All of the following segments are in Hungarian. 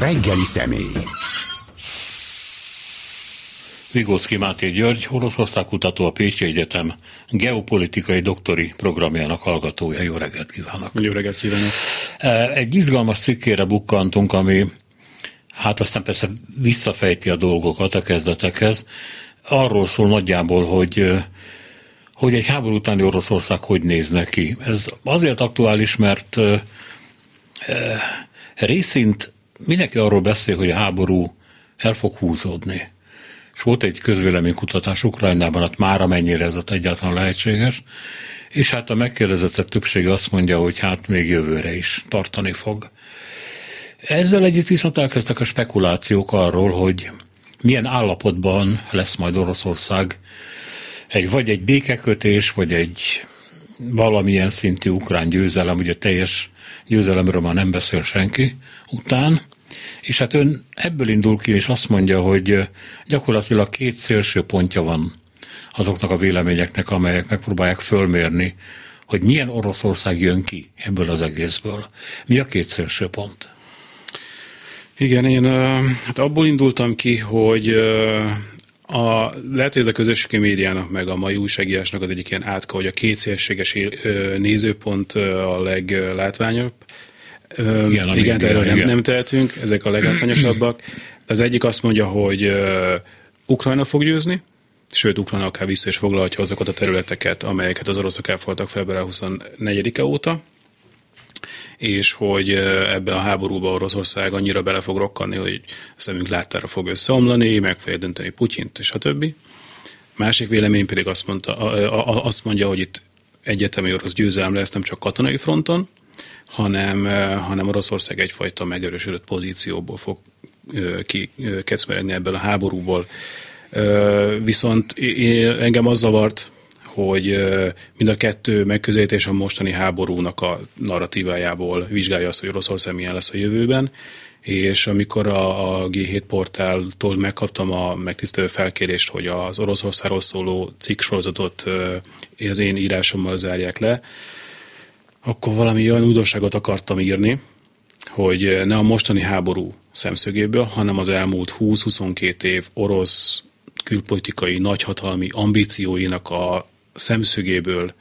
reggeli személy. Vigócki Máté György, Oroszország kutató a Pécsi Egyetem geopolitikai doktori programjának hallgatója. Jó reggelt kívánok! Jó reggelt kívánok! Egy izgalmas cikkére bukkantunk, ami hát aztán persze visszafejti a dolgokat a kezdetekhez. Arról szól nagyjából, hogy hogy egy háború utáni Oroszország hogy néz neki. Ez azért aktuális, mert részint mindenki arról beszél, hogy a háború el fog húzódni. És volt egy közvéleménykutatás Ukrajnában, hát már amennyire ez egyáltalán lehetséges, és hát a megkérdezettek többsége azt mondja, hogy hát még jövőre is tartani fog. Ezzel együtt viszont elkezdtek a spekulációk arról, hogy milyen állapotban lesz majd Oroszország egy, vagy egy békekötés, vagy egy valamilyen szintű ukrán győzelem, ugye teljes győzelemről már nem beszél senki után, és hát ön ebből indul ki, és azt mondja, hogy gyakorlatilag két szélső pontja van azoknak a véleményeknek, amelyek megpróbálják fölmérni, hogy milyen Oroszország jön ki ebből az egészből. Mi a két szélső pont? Igen, én hát abból indultam ki, hogy a, lehet, hogy ez a közösségi médiának, meg a mai újságírásnak az egyik ilyen átka, hogy a kétszélséges nézőpont a leglátványabb. Igen, igen erről nem, nem tehetünk, ezek a leglátványosabbak. Az egyik azt mondja, hogy uh, Ukrajna fog győzni, sőt, Ukrajna akár vissza is foglalhatja azokat a területeket, amelyeket az oroszok elfoglaltak február 24-e óta, és hogy ebbe a háborúba Oroszország annyira bele fog rokkanni, hogy szemünk láttára fog összeomlani, meg fogja dönteni Putyint, és a többi. Másik vélemény pedig azt, mondta, azt mondja, hogy itt egyetemi orosz győzelem lesz nem csak katonai fronton, hanem, hanem Oroszország egyfajta megerősödött pozícióból fog ki kecmeregni ebből a háborúból. Viszont engem az zavart, hogy mind a kettő megközelítés a mostani háborúnak a narratívájából vizsgálja azt, hogy Oroszország milyen lesz a jövőben, és amikor a, a G7 portáltól megkaptam a megtisztelő felkérést, hogy az Oroszországról szóló cikk sorozatot az én írásommal zárják le, akkor valami olyan újdonságot akartam írni, hogy ne a mostani háború szemszögéből, hanem az elmúlt 20-22 év orosz külpolitikai nagyhatalmi ambícióinak a szemszögéből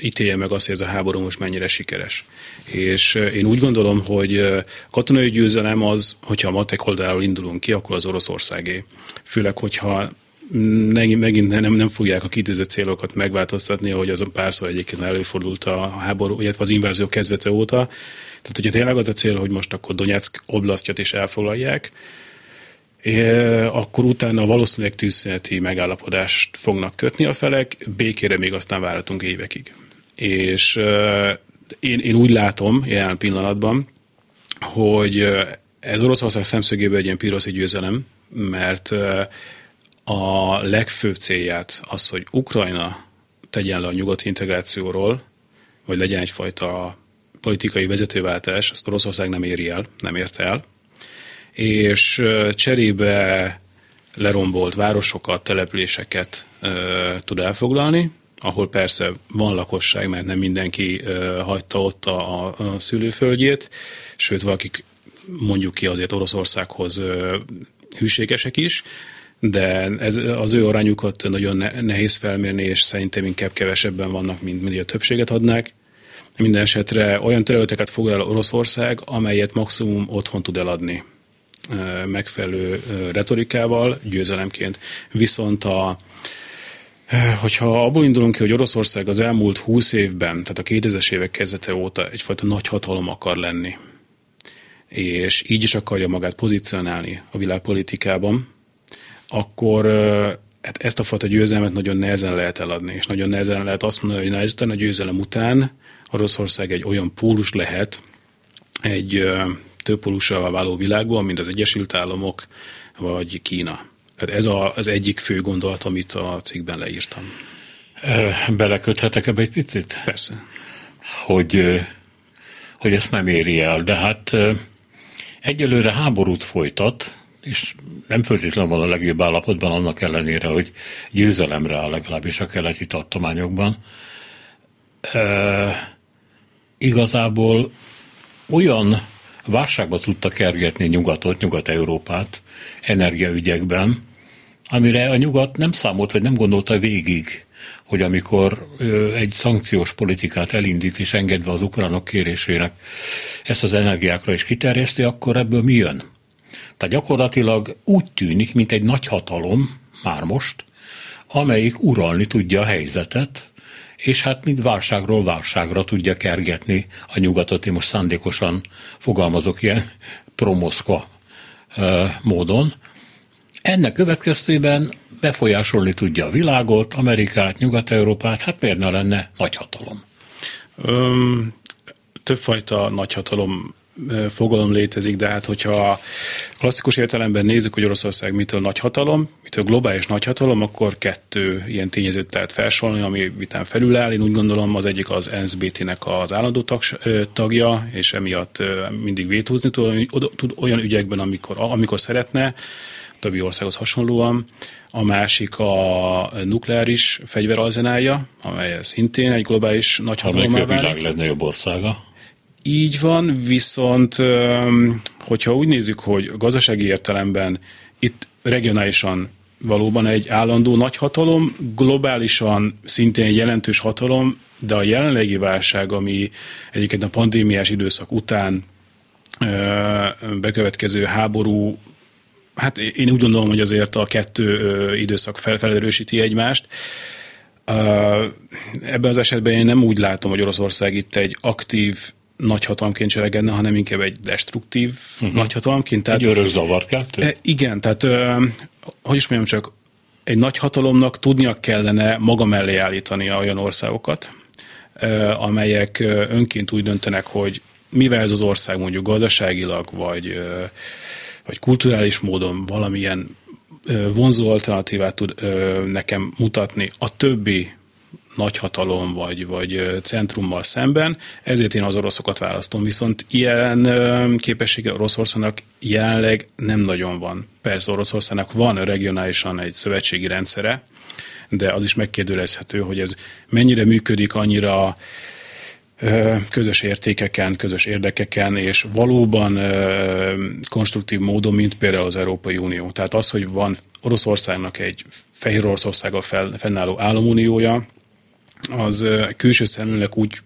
ítélje meg azt, hogy ez a háború most mennyire sikeres. És én úgy gondolom, hogy a katonai győzelem az, hogyha a matek oldalról indulunk ki, akkor az Oroszországé. Főleg, hogyha megint nem, nem fogják a kitűzött célokat megváltoztatni, ahogy azon párszor egyébként előfordult a háború, illetve az invázió kezdete óta. Tehát, hogyha tényleg az a cél, hogy most akkor Donetsk oblasztját is elfoglalják, akkor utána valószínűleg tűzszüneti megállapodást fognak kötni a felek, békére még aztán várhatunk évekig. És én, én úgy látom jelen pillanatban, hogy ez Oroszország szemszögéből egy ilyen piroszi győzelem, mert a legfőbb célját az, hogy Ukrajna tegyen le a nyugati integrációról, vagy legyen egyfajta politikai vezetőváltás, azt Oroszország nem éri el, nem érte el, és cserébe lerombolt városokat, településeket tud elfoglalni, ahol persze van lakosság, mert nem mindenki hagyta ott a, a szülőföldjét, sőt, valakik mondjuk ki azért Oroszországhoz hűségesek is, de ez, az ő arányukat nagyon nehéz felmérni, és szerintem inkább kevesebben vannak, mint, mint a többséget adnák. Minden esetre olyan területeket foglal Oroszország, amelyet maximum otthon tud eladni megfelelő retorikával, győzelemként. Viszont a, Hogyha abból indulunk ki, hogy Oroszország az elmúlt 20 évben, tehát a 2000-es évek kezdete óta egyfajta nagy hatalom akar lenni, és így is akarja magát pozícionálni a világpolitikában, akkor hát ezt a fajta győzelmet nagyon nehezen lehet eladni, és nagyon nehezen lehet azt mondani, hogy na ezután a győzelem után Oroszország egy olyan pólus lehet, egy többpólussal váló világban, mint az Egyesült Államok vagy Kína. Tehát ez a, az egyik fő gondolat, amit a cikkben leírtam. Beleköthetek ebbe egy picit? Persze. Hogy, hogy ezt nem éri el, de hát egyelőre háborút folytat, és nem feltétlenül van a legjobb állapotban, annak ellenére, hogy győzelemre áll legalábbis a keleti tartományokban. E, igazából olyan válságba tudta kergetni nyugatot, nyugat-európát energiaügyekben, amire a nyugat nem számolt, vagy nem gondolta végig, hogy amikor egy szankciós politikát elindít és engedve az ukránok kérésének ezt az energiákra is kiterjeszti, akkor ebből mi jön? Tehát gyakorlatilag úgy tűnik, mint egy nagy hatalom, már most, amelyik uralni tudja a helyzetet, és hát mint válságról válságra tudja kergetni a nyugatot. Én most szándékosan fogalmazok ilyen promoszka módon. Ennek következtében befolyásolni tudja a világot, Amerikát, Nyugat-Európát, hát miért ne lenne nagyhatalom? Öm, többfajta nagyhatalom fogalom létezik, de hát hogyha klasszikus értelemben nézzük, hogy Oroszország mitől nagyhatalom, mitől globális nagyhatalom, akkor kettő ilyen tényezőt lehet felsorolni, ami vitán felül áll. Én úgy gondolom, az egyik az NSBT-nek az állandó tag, tagja, és emiatt mindig vétózni tud, tud olyan ügyekben, amikor, amikor szeretne, többi országhoz hasonlóan. A másik a nukleáris fegyveralzenálja, amely szintén egy globális nagyhatalom. Amelyik a világ legnagyobb országa. Így van, viszont hogyha úgy nézzük, hogy gazdasági értelemben itt regionálisan valóban egy állandó nagyhatalom, globálisan szintén egy jelentős hatalom, de a jelenlegi válság, ami egyébként a pandémiás időszak után bekövetkező háború, hát én úgy gondolom, hogy azért a kettő időszak felfelerősíti egymást. Ebben az esetben én nem úgy látom, hogy Oroszország itt egy aktív nagyhatalomként cselekedne, hanem inkább egy destruktív uh-huh. nagyhatalomként. Tehát, egy örök zavarkeltő? E, igen, tehát hogy is mondjam csak, egy nagyhatalomnak tudnia kellene maga mellé állítani olyan országokat, amelyek önként úgy döntenek, hogy mivel ez az ország mondjuk gazdaságilag, vagy, vagy kulturális módon valamilyen vonzó alternatívát tud nekem mutatni a többi nagyhatalom vagy, vagy centrummal szemben, ezért én az oroszokat választom. Viszont ilyen képessége Oroszországnak jelenleg nem nagyon van. Persze Oroszországnak van regionálisan egy szövetségi rendszere, de az is megkérdőlezhető, hogy ez mennyire működik annyira közös értékeken, közös érdekeken, és valóban konstruktív módon, mint például az Európai Unió. Tehát az, hogy van Oroszországnak egy Fehér Oroszországgal fennálló államuniója, az külső szemlélek úgy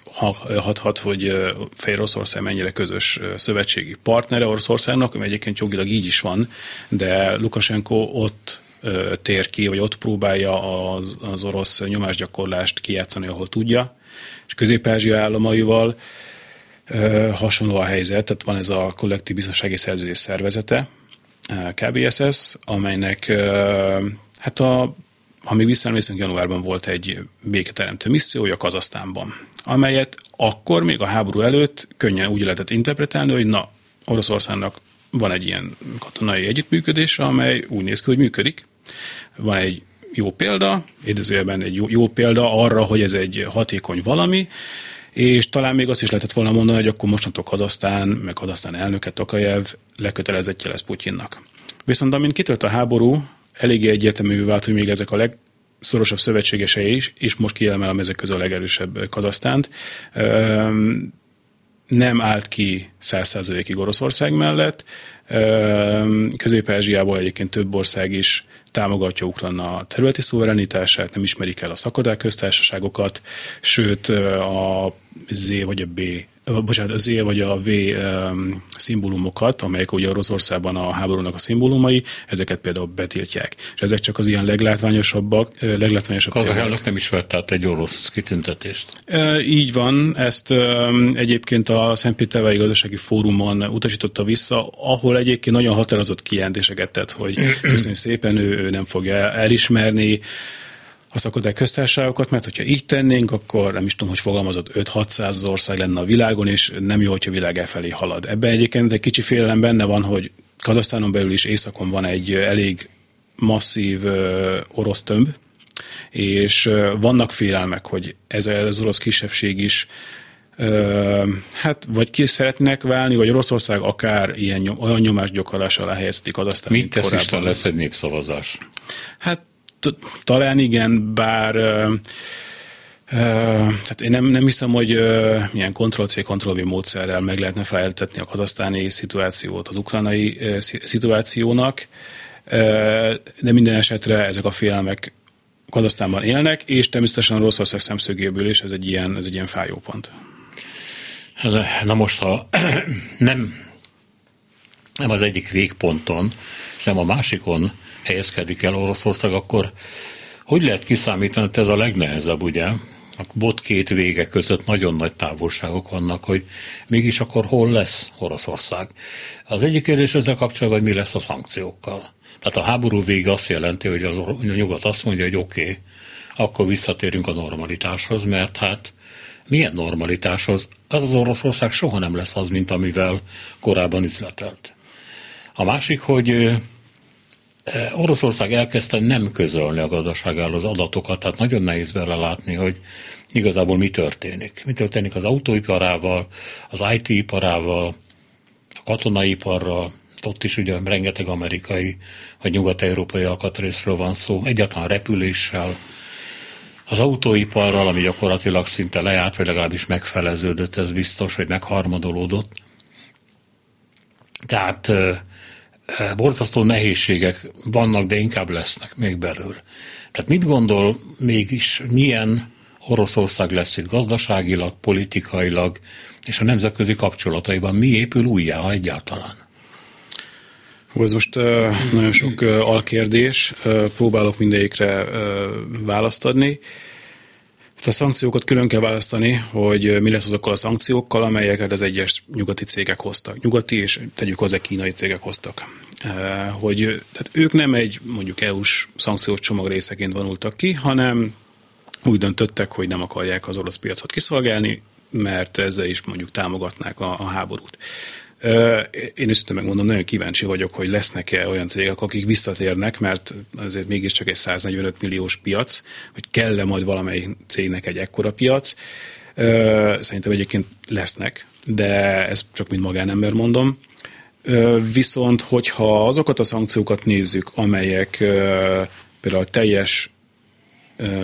hathat, hogy Fehér Oroszország mennyire közös szövetségi partnere Oroszországnak, ami egyébként jogilag így is van, de Lukashenko ott tér ki, vagy ott próbálja az, az orosz nyomásgyakorlást kijátszani, ahol tudja, és Közép-Ázsia államaival hasonló a helyzet, tehát van ez a kollektív biztonsági szerződés szervezete, KBSS, amelynek hát a ha még visszaemlékszünk, januárban volt egy béketeremtő missziója Kazasztánban, amelyet akkor, még a háború előtt könnyen úgy lehetett interpretálni, hogy na, Oroszországnak van egy ilyen katonai együttműködés, amely úgy néz ki, hogy működik. Van egy jó példa, idézőjelben egy jó, jó példa arra, hogy ez egy hatékony valami, és talán még azt is lehetett volna mondani, hogy akkor mostantól Kazasztán, meg Kazasztán elnöke Tokajev lekötelezettje lesz Putyinnak. Viszont amint kitört a háború, eléggé egyértelművé vált, hogy még ezek a legszorosabb szövetségesei is, és most kiemelem ezek közül a legerősebb Kazasztánt, nem állt ki százszázalékig Oroszország mellett. Közép-Ázsiából egyébként több ország is támogatja Ukrajna területi szuverenitását, nem ismerik el a szakadák köztársaságokat, sőt a Z vagy a B bocsánat, az E vagy a V szimbólumokat, amelyek ugye Oroszországban a háborúnak a szimbólumai, ezeket például betiltják. És ezek csak az ilyen leglátványosabbak, leglátványosabb. Kazahelnak nem is vett át egy orosz kitüntetést. Így van, ezt egyébként a Szentpétervári Gazdasági Fórumon utasította vissza, ahol egyébként nagyon határozott kijelentéseket tett, hogy köszönjük szépen, ő, ő nem fogja elismerni, a szakadék köztársaságokat, mert hogyha így tennénk, akkor nem is tudom, hogy fogalmazott 5-600 ország lenne a világon, és nem jó, hogyha világ elfelé halad. Ebben egyébként egy kicsi félelem benne van, hogy Kazasztánon belül is északon van egy elég masszív orosz tömb, és vannak félelmek, hogy ez az orosz kisebbség is hát vagy ki szeretnének válni, vagy Oroszország akár ilyen olyan nyomásgyakorlás alá helyezték Kazasztán. Mit tesz Isten lesz egy népszavazás? Hát talán igen, bár Tehát én nem, nem hiszem, hogy uh, milyen Ctrl-C, Ctrl-V módszerrel meg lehetne feleltetni a kazasztáni szituációt az ukrajnai szituációnak, uh, de minden esetre ezek a félelmek Kazasztánban élnek, és természetesen Oroszország szemszögéből is ez egy ilyen, ez egy ilyen fájó pont. Na most, ha nem, nem az egyik végponton, és nem a másikon helyezkedik el Oroszország, akkor hogy lehet kiszámítani, hogy ez a legnehezebb, ugye? A bot két vége között nagyon nagy távolságok vannak, hogy mégis akkor hol lesz Oroszország. Az egyik kérdés ezzel kapcsolatban, hogy mi lesz a szankciókkal. Tehát a háború vége azt jelenti, hogy az, nyugat azt mondja, hogy oké, okay, akkor visszatérünk a normalitáshoz, mert hát milyen normalitáshoz? Az az Oroszország soha nem lesz az, mint amivel korábban üzletelt. A másik, hogy Oroszország elkezdte nem közölni a gazdaságáról az adatokat, tehát nagyon nehéz belelátni, hogy igazából mi történik. Mi történik az autóiparával, az IT-iparával, a katonai iparral, ott is ugye rengeteg amerikai vagy nyugat-európai alkatrészről van szó, egyáltalán repüléssel, az autóiparral, ami gyakorlatilag szinte lejárt, vagy legalábbis megfeleződött, ez biztos, hogy megharmadolódott. Tehát borzasztó nehézségek vannak, de inkább lesznek még belül. Tehát mit gondol mégis, milyen Oroszország lesz itt gazdaságilag, politikailag, és a nemzetközi kapcsolataiban mi épül újjá, ha egyáltalán? Hú, ez most uh, nagyon sok uh, alkérdés, próbálok mindegyikre választ adni. A szankciókat külön kell választani, hogy mi lesz azokkal a szankciókkal, amelyeket az egyes nyugati cégek hoztak. Nyugati és tegyük hozzá kínai cégek hoztak. Hogy tehát ők nem egy mondjuk EU-s szankciós csomag részeként vonultak ki, hanem úgy döntöttek, hogy nem akarják az orosz piacot kiszolgálni, mert ezzel is mondjuk támogatnák a, a háborút. Én őszintén megmondom, nagyon kíváncsi vagyok, hogy lesznek-e olyan cégek, akik visszatérnek, mert azért mégiscsak egy 145 milliós piac, hogy kell-e majd valamely cégnek egy ekkora piac. Szerintem egyébként lesznek, de ezt csak mint magánember mondom. Viszont, hogyha azokat a szankciókat nézzük, amelyek például teljes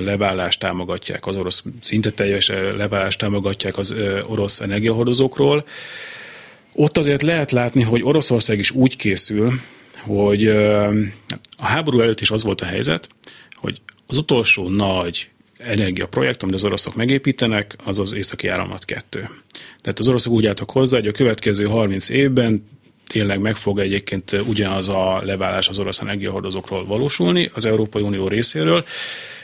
leválást támogatják, az orosz szinte teljes leválást támogatják az orosz energiahordozókról, ott azért lehet látni, hogy Oroszország is úgy készül, hogy a háború előtt is az volt a helyzet, hogy az utolsó nagy energiaprojekt, amit az oroszok megépítenek, az az északi áramlat 2. Tehát az oroszok úgy álltak hozzá, hogy a következő 30 évben tényleg meg fog egyébként ugyanaz a leválás az orosz energiahordozókról valósulni az Európai Unió részéről,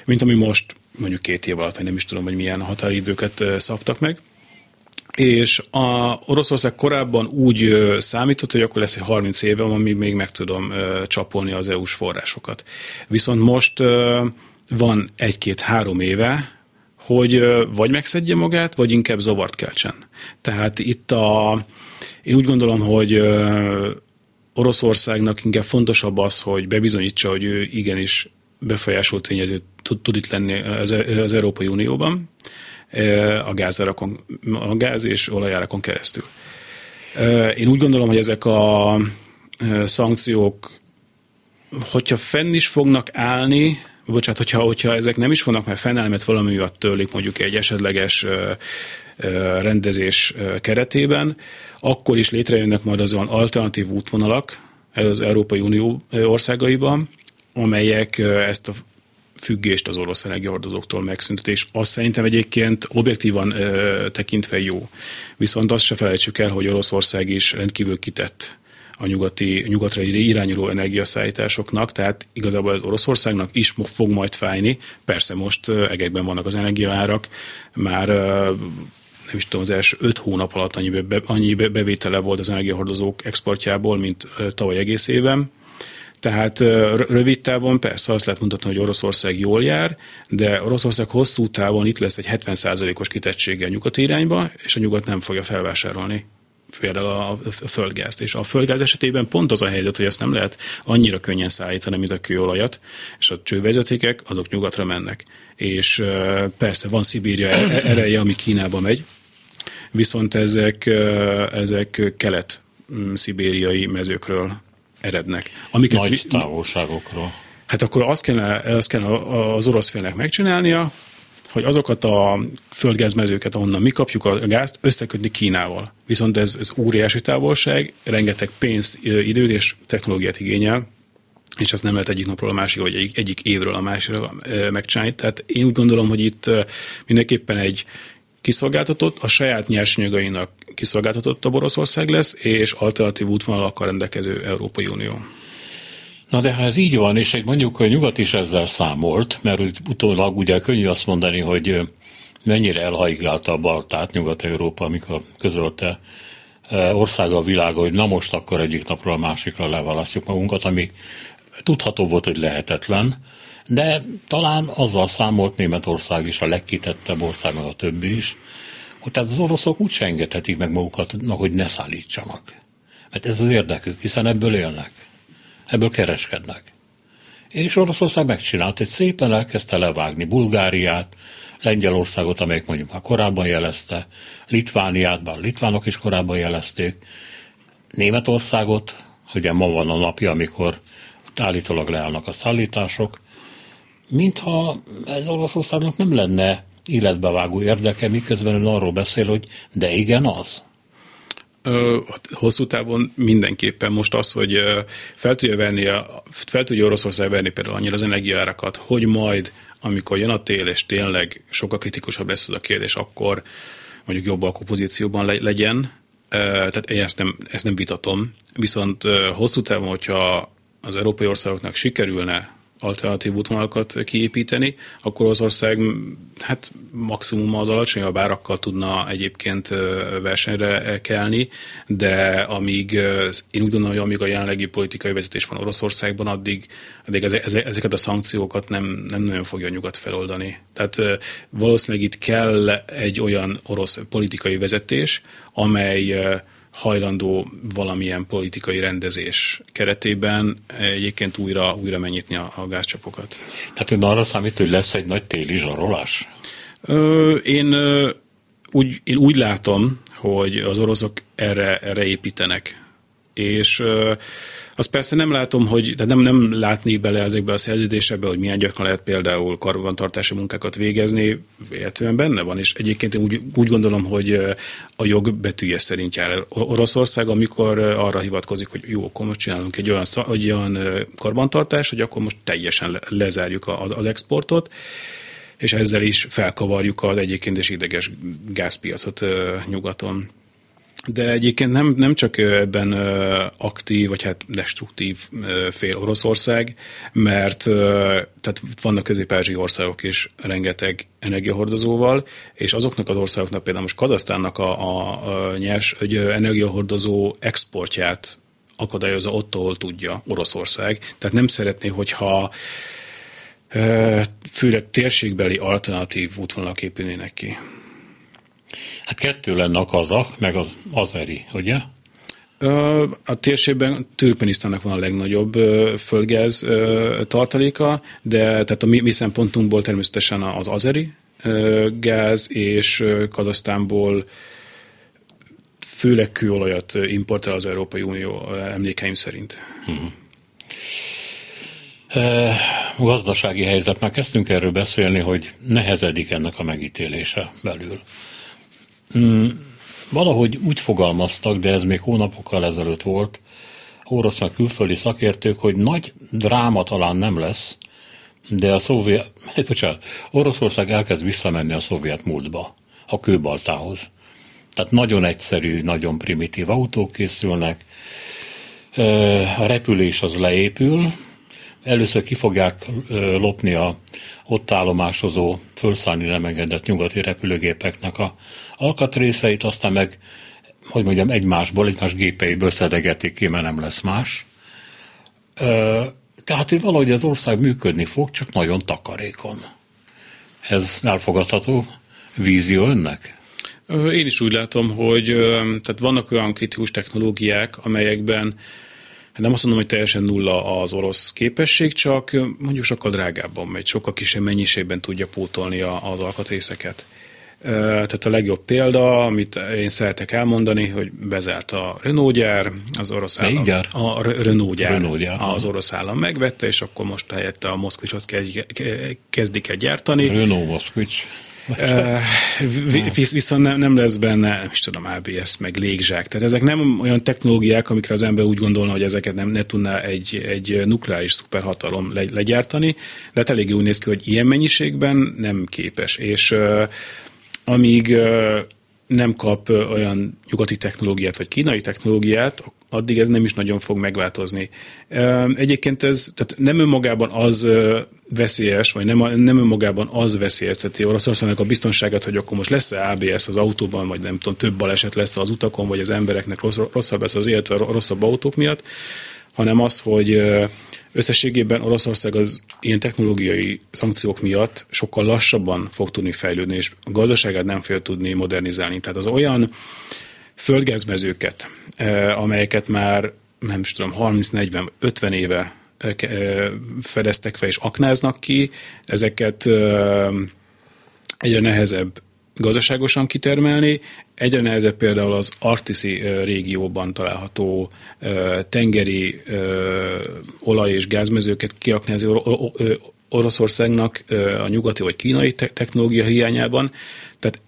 mint ami most mondjuk két év alatt, vagy nem is tudom, hogy milyen határidőket szabtak meg és a Oroszország korábban úgy számított, hogy akkor lesz egy 30 éve, ami még meg tudom csapolni az EU-s forrásokat. Viszont most van egy-két-három éve, hogy vagy megszedje magát, vagy inkább zavart keltsen. Tehát itt a, én úgy gondolom, hogy Oroszországnak inkább fontosabb az, hogy bebizonyítsa, hogy ő igenis befolyásolt tényező tud itt lenni az, az Európai Unióban, a gázárakon, a gáz és olajárakon keresztül. Én úgy gondolom, hogy ezek a szankciók, hogyha fenn is fognak állni, bocsánat, hogyha, hogyha ezek nem is fognak már fennállni, mert valami miatt tőlik mondjuk egy esetleges rendezés keretében, akkor is létrejönnek majd az olyan alternatív útvonalak az Európai Unió országaiban, amelyek ezt a függést az orosz energiahordozóktól megszüntet, és azt szerintem egyébként objektívan ö, tekintve jó. Viszont azt se felejtsük el, hogy Oroszország is rendkívül kitett a nyugati, nyugatra irányuló energiaszállításoknak, tehát igazából az Oroszországnak is fog majd fájni. Persze most egekben vannak az energiaárak, már nem is tudom, az első öt hónap alatt annyi, be, annyi bevétele volt az energiahordozók exportjából, mint tavaly egész éven tehát rövid távon persze azt lehet mutatni, hogy Oroszország jól jár, de Oroszország hosszú távon itt lesz egy 70%-os kitettséggel nyugati irányba, és a nyugat nem fogja felvásárolni például a földgázt. És a földgáz esetében pont az a helyzet, hogy ezt nem lehet annyira könnyen szállítani, mint a kőolajat, és a csővezetékek azok nyugatra mennek. És persze van Szibéria e-, ereje, ami Kínába megy, viszont ezek, ezek kelet-szibériai mezőkről erednek. Amiket Nagy mi, távolságokról. Hát akkor azt kellene, azt kellene az orosz félnek megcsinálnia, hogy azokat a földgázmezőket, ahonnan mi kapjuk a gázt, összekötni Kínával. Viszont ez, ez óriási távolság, rengeteg pénzt, időt és technológiát igényel, és ezt nem lehet egyik napról a másikra, vagy egyik, egyik évről a másikra megcsinálni. Tehát én úgy gondolom, hogy itt mindenképpen egy kiszolgáltatott, a saját nyersanyagainak kiszolgáltatott a Oroszország lesz, és alternatív útvonalakkal rendelkező Európai Unió. Na de ha ez így van, és egy mondjuk a nyugat is ezzel számolt, mert utólag ugye könnyű azt mondani, hogy mennyire elhaigálta a baltát Nyugat-Európa, amikor közölte országa a világa, hogy na most akkor egyik napról a másikra leválasztjuk magunkat, ami tudható volt, hogy lehetetlen, de talán azzal számolt Németország is, a legkitettebb ország, meg a többi is, hogy tehát az oroszok úgy engedhetik meg magukat, hogy ne szállítsanak. Mert ez az érdekük, hiszen ebből élnek. Ebből kereskednek. És Oroszország megcsinált, egy szépen elkezdte levágni Bulgáriát, Lengyelországot, amelyek mondjuk már korábban jelezte, Litvániát, bár litvánok is korábban jelezték, Németországot, ugye ma van a napja, amikor állítólag leállnak a szállítások, mintha ez Oroszországnak nem lenne életbevágó érdeke, miközben ön arról beszél, hogy de igen az. Ö, hosszú távon mindenképpen most az, hogy fel tudja, venni a, fel tudja Oroszország venni például annyira az energiárakat, hogy majd, amikor jön a tél, és tényleg sokkal kritikusabb lesz ez a kérdés, akkor mondjuk jobb alkupozícióban legyen, tehát én ezt nem, ezt nem vitatom. Viszont hosszú távon, hogyha az európai országoknak sikerülne alternatív útvonalakat kiépíteni, akkor az ország hát maximum az alacsonyabb árakkal tudna egyébként versenyre kelni, de amíg én úgy gondolom, hogy amíg a jelenlegi politikai vezetés van Oroszországban, addig, addig ezeket a szankciókat nem, nem nagyon fogja a nyugat feloldani. Tehát valószínűleg itt kell egy olyan orosz politikai vezetés, amely hajlandó valamilyen politikai rendezés keretében egyébként újra, újra megnyitni a, a gázcsapokat. Tehát ön arra számít, hogy lesz egy nagy téli zsarolás? Ö, én, úgy, én úgy látom, hogy az oroszok erre, erre építenek. És azt persze nem látom, hogy de nem, nem látni bele ezekbe a szerződésekbe, hogy milyen gyakran lehet például karbantartási munkákat végezni, véletlenül benne van, és egyébként én úgy, úgy gondolom, hogy a jog betűje szerint jár Oroszország, amikor arra hivatkozik, hogy jó, akkor most csinálunk egy olyan, egy olyan karbantartást, hogy akkor most teljesen lezárjuk az, az exportot, és ezzel is felkavarjuk az egyébként is ideges gázpiacot nyugaton. De egyébként nem, nem csak ebben aktív, vagy hát destruktív fél Oroszország, mert tehát vannak közép országok is rengeteg energiahordozóval, és azoknak az országoknak például most Kazasztánnak a, a, a nyers egy energiahordozó exportját akadályozza ott, ahol tudja Oroszország. Tehát nem szeretné, hogyha főleg térségbeli alternatív útvonalak épülnének ki. Hát kettő lenne a kazak, meg az azeri, ugye? A térségben Türkmenisztánnak van a legnagyobb földgáz tartaléka, de tehát a mi, mi szempontunkból természetesen az azeri gáz, és Kazasztánból főleg kőolajat importál az Európai Unió emlékeim szerint. Uh-huh. E, gazdasági helyzet, már kezdtünk erről beszélni, hogy nehezedik ennek a megítélése belül. Mm, valahogy úgy fogalmaztak, de ez még hónapokkal ezelőtt volt, orosznak külföldi szakértők, hogy nagy dráma talán nem lesz, de a szovjet, bocsánat, Oroszország elkezd visszamenni a szovjet múltba, a kőbaltához. Tehát nagyon egyszerű, nagyon primitív autók készülnek, a repülés az leépül, először ki fogják lopni a ott állomásozó, fölszállni nem engedett nyugati repülőgépeknek a alkatrészeit, aztán meg, hogy mondjam, egymásból, egymás gépeiből szedegetik ki, mert nem lesz más. Tehát, hogy valahogy az ország működni fog, csak nagyon takarékon. Ez elfogadható vízió önnek? Én is úgy látom, hogy tehát vannak olyan kritikus technológiák, amelyekben nem azt mondom, hogy teljesen nulla az orosz képesség, csak mondjuk sokkal drágábban megy, sokkal kisebb mennyiségben tudja pótolni az alkatrészeket. Tehát a legjobb példa, amit én szeretek elmondani, hogy bezárt a Renault gyár, az orosz állam. Gyár? A Renault gyár, Renault gyár. Az orosz állam megvette, és akkor most helyette a Moszkvicsot kezdik el gyártani. Renault Moszkvics. viszont nem, nem lesz benne, nem is tudom, ABS, meg légzsák. Tehát ezek nem olyan technológiák, amikre az ember úgy gondolna, hogy ezeket nem ne tudná egy, egy nukleáris szuperhatalom le, legyártani, de hát eléggé úgy néz ki, hogy ilyen mennyiségben nem képes. És amíg nem kap olyan nyugati technológiát, vagy kínai technológiát, addig ez nem is nagyon fog megváltozni. Egyébként ez tehát nem önmagában az veszélyes, vagy nem, nem önmagában az veszélyezteti Oroszországnak a biztonságát, hogy akkor most lesz-e ABS az autóban, vagy nem tudom, több baleset lesz az utakon, vagy az embereknek rosszabb lesz az élet rosszabb autók miatt, hanem az, hogy összességében Oroszország az ilyen technológiai szankciók miatt sokkal lassabban fog tudni fejlődni, és a gazdaságát nem fél tudni modernizálni. Tehát az olyan földgázmezőket, amelyeket már nem is tudom, 30-40-50 éve fedeztek fel és aknáznak ki, ezeket egyre nehezebb gazdaságosan kitermelni, egyre nehezebb például az Artiszi régióban található tengeri olaj- és gázmezőket kiaknázni Oroszországnak a nyugati vagy kínai technológia hiányában. Tehát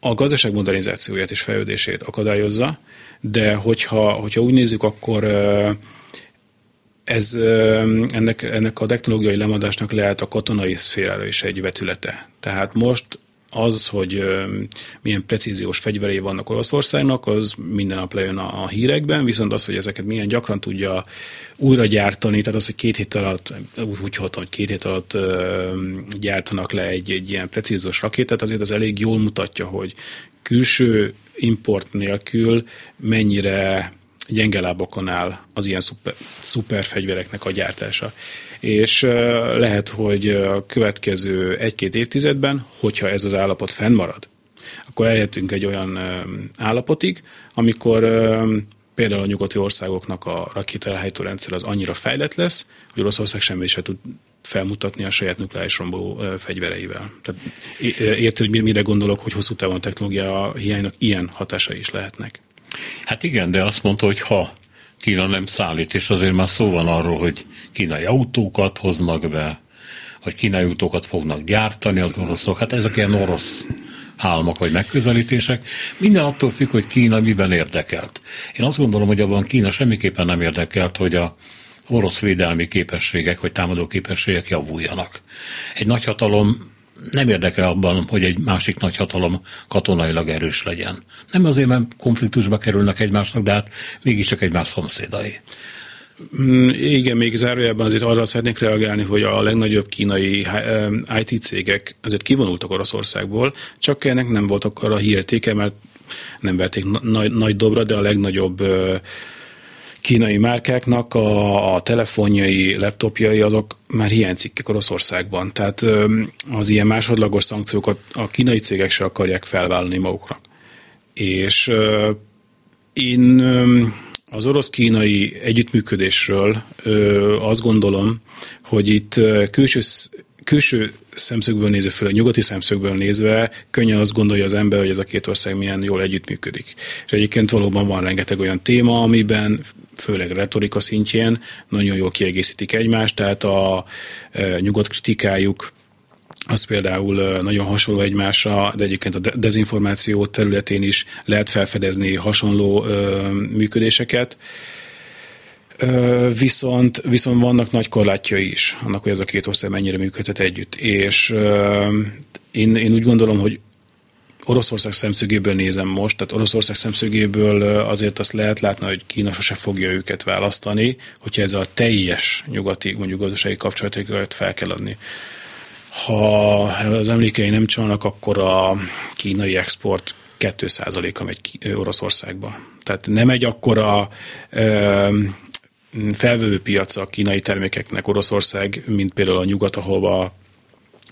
a gazdaság modernizációját és fejlődését akadályozza, de hogyha, hogyha úgy nézzük, akkor ez ennek, ennek a technológiai lemadásnak lehet a katonai szférára is egy vetülete. Tehát most az, hogy milyen precíziós fegyverei vannak Oroszországnak, az minden nap lejön a hírekben, viszont az, hogy ezeket milyen gyakran tudja újra gyártani, tehát az, hogy két hét alatt, úgy hatom, hogy két hét alatt gyártanak le egy, egy ilyen precíziós rakétát, azért az elég jól mutatja, hogy külső import nélkül mennyire gyenge lábokon áll az ilyen szuper, szuper fegyvereknek a gyártása. És lehet, hogy a következő egy-két évtizedben, hogyha ez az állapot fennmarad, akkor eljöttünk egy olyan állapotig, amikor például a nyugati országoknak a rakétaelhelytó rendszer az annyira fejlett lesz, hogy Oroszország semmi se tud felmutatni a saját nukleáris romboló fegyvereivel. Tehát értő, hogy mire gondolok, hogy hosszú távon a technológia hiánynak ilyen hatásai is lehetnek. Hát igen, de azt mondta, hogy ha Kína nem szállít, és azért már szó van arról, hogy kínai autókat hoznak be, vagy kínai autókat fognak gyártani az oroszok. Hát ezek ilyen orosz álmok vagy megközelítések. Minden attól függ, hogy Kína miben érdekelt. Én azt gondolom, hogy abban Kína semmiképpen nem érdekelt, hogy a orosz védelmi képességek vagy támadó képességek javuljanak. Egy nagyhatalom nem érdekel abban, hogy egy másik nagyhatalom katonailag erős legyen. Nem azért, mert konfliktusba kerülnek egymásnak, de hát mégiscsak egymás szomszédai. Mm, igen, még zárójában azért arra szeretnék reagálni, hogy a legnagyobb kínai IT cégek azért kivonultak Oroszországból, csak ennek nem volt akkor a hírtéke, mert nem verték nagy, nagy dobra, de a legnagyobb kínai márkáknak a, a telefonjai, laptopjai azok már hiánycikkek Oroszországban. Tehát az ilyen másodlagos szankciókat a kínai cégek se akarják felvállalni maguknak. És én az orosz-kínai együttműködésről azt gondolom, hogy itt külső, külső szemszögből nézve, főleg nyugati szemszögből nézve, könnyen azt gondolja az ember, hogy ez a két ország milyen jól együttműködik. És egyébként valóban van rengeteg olyan téma, amiben főleg retorika szintjén nagyon jól kiegészítik egymást, tehát a e, nyugodt kritikájuk az például nagyon hasonló egymásra, de egyébként a dezinformáció területén is lehet felfedezni hasonló működéseket. Viszont, viszont vannak nagy korlátjai is annak, hogy ez a két ország mennyire működhet együtt. És én, én úgy gondolom, hogy Oroszország szemszögéből nézem most, tehát Oroszország szemszögéből azért azt lehet látni, hogy Kína sose fogja őket választani, hogyha ez a teljes nyugati, mondjuk gazdasági kapcsolatokat fel kell adni. Ha az emlékei nem csalnak, akkor a kínai export 2%-a megy Oroszországba. Tehát nem egy akkora ö, felvevő piaca a kínai termékeknek Oroszország, mint például a nyugat, ahova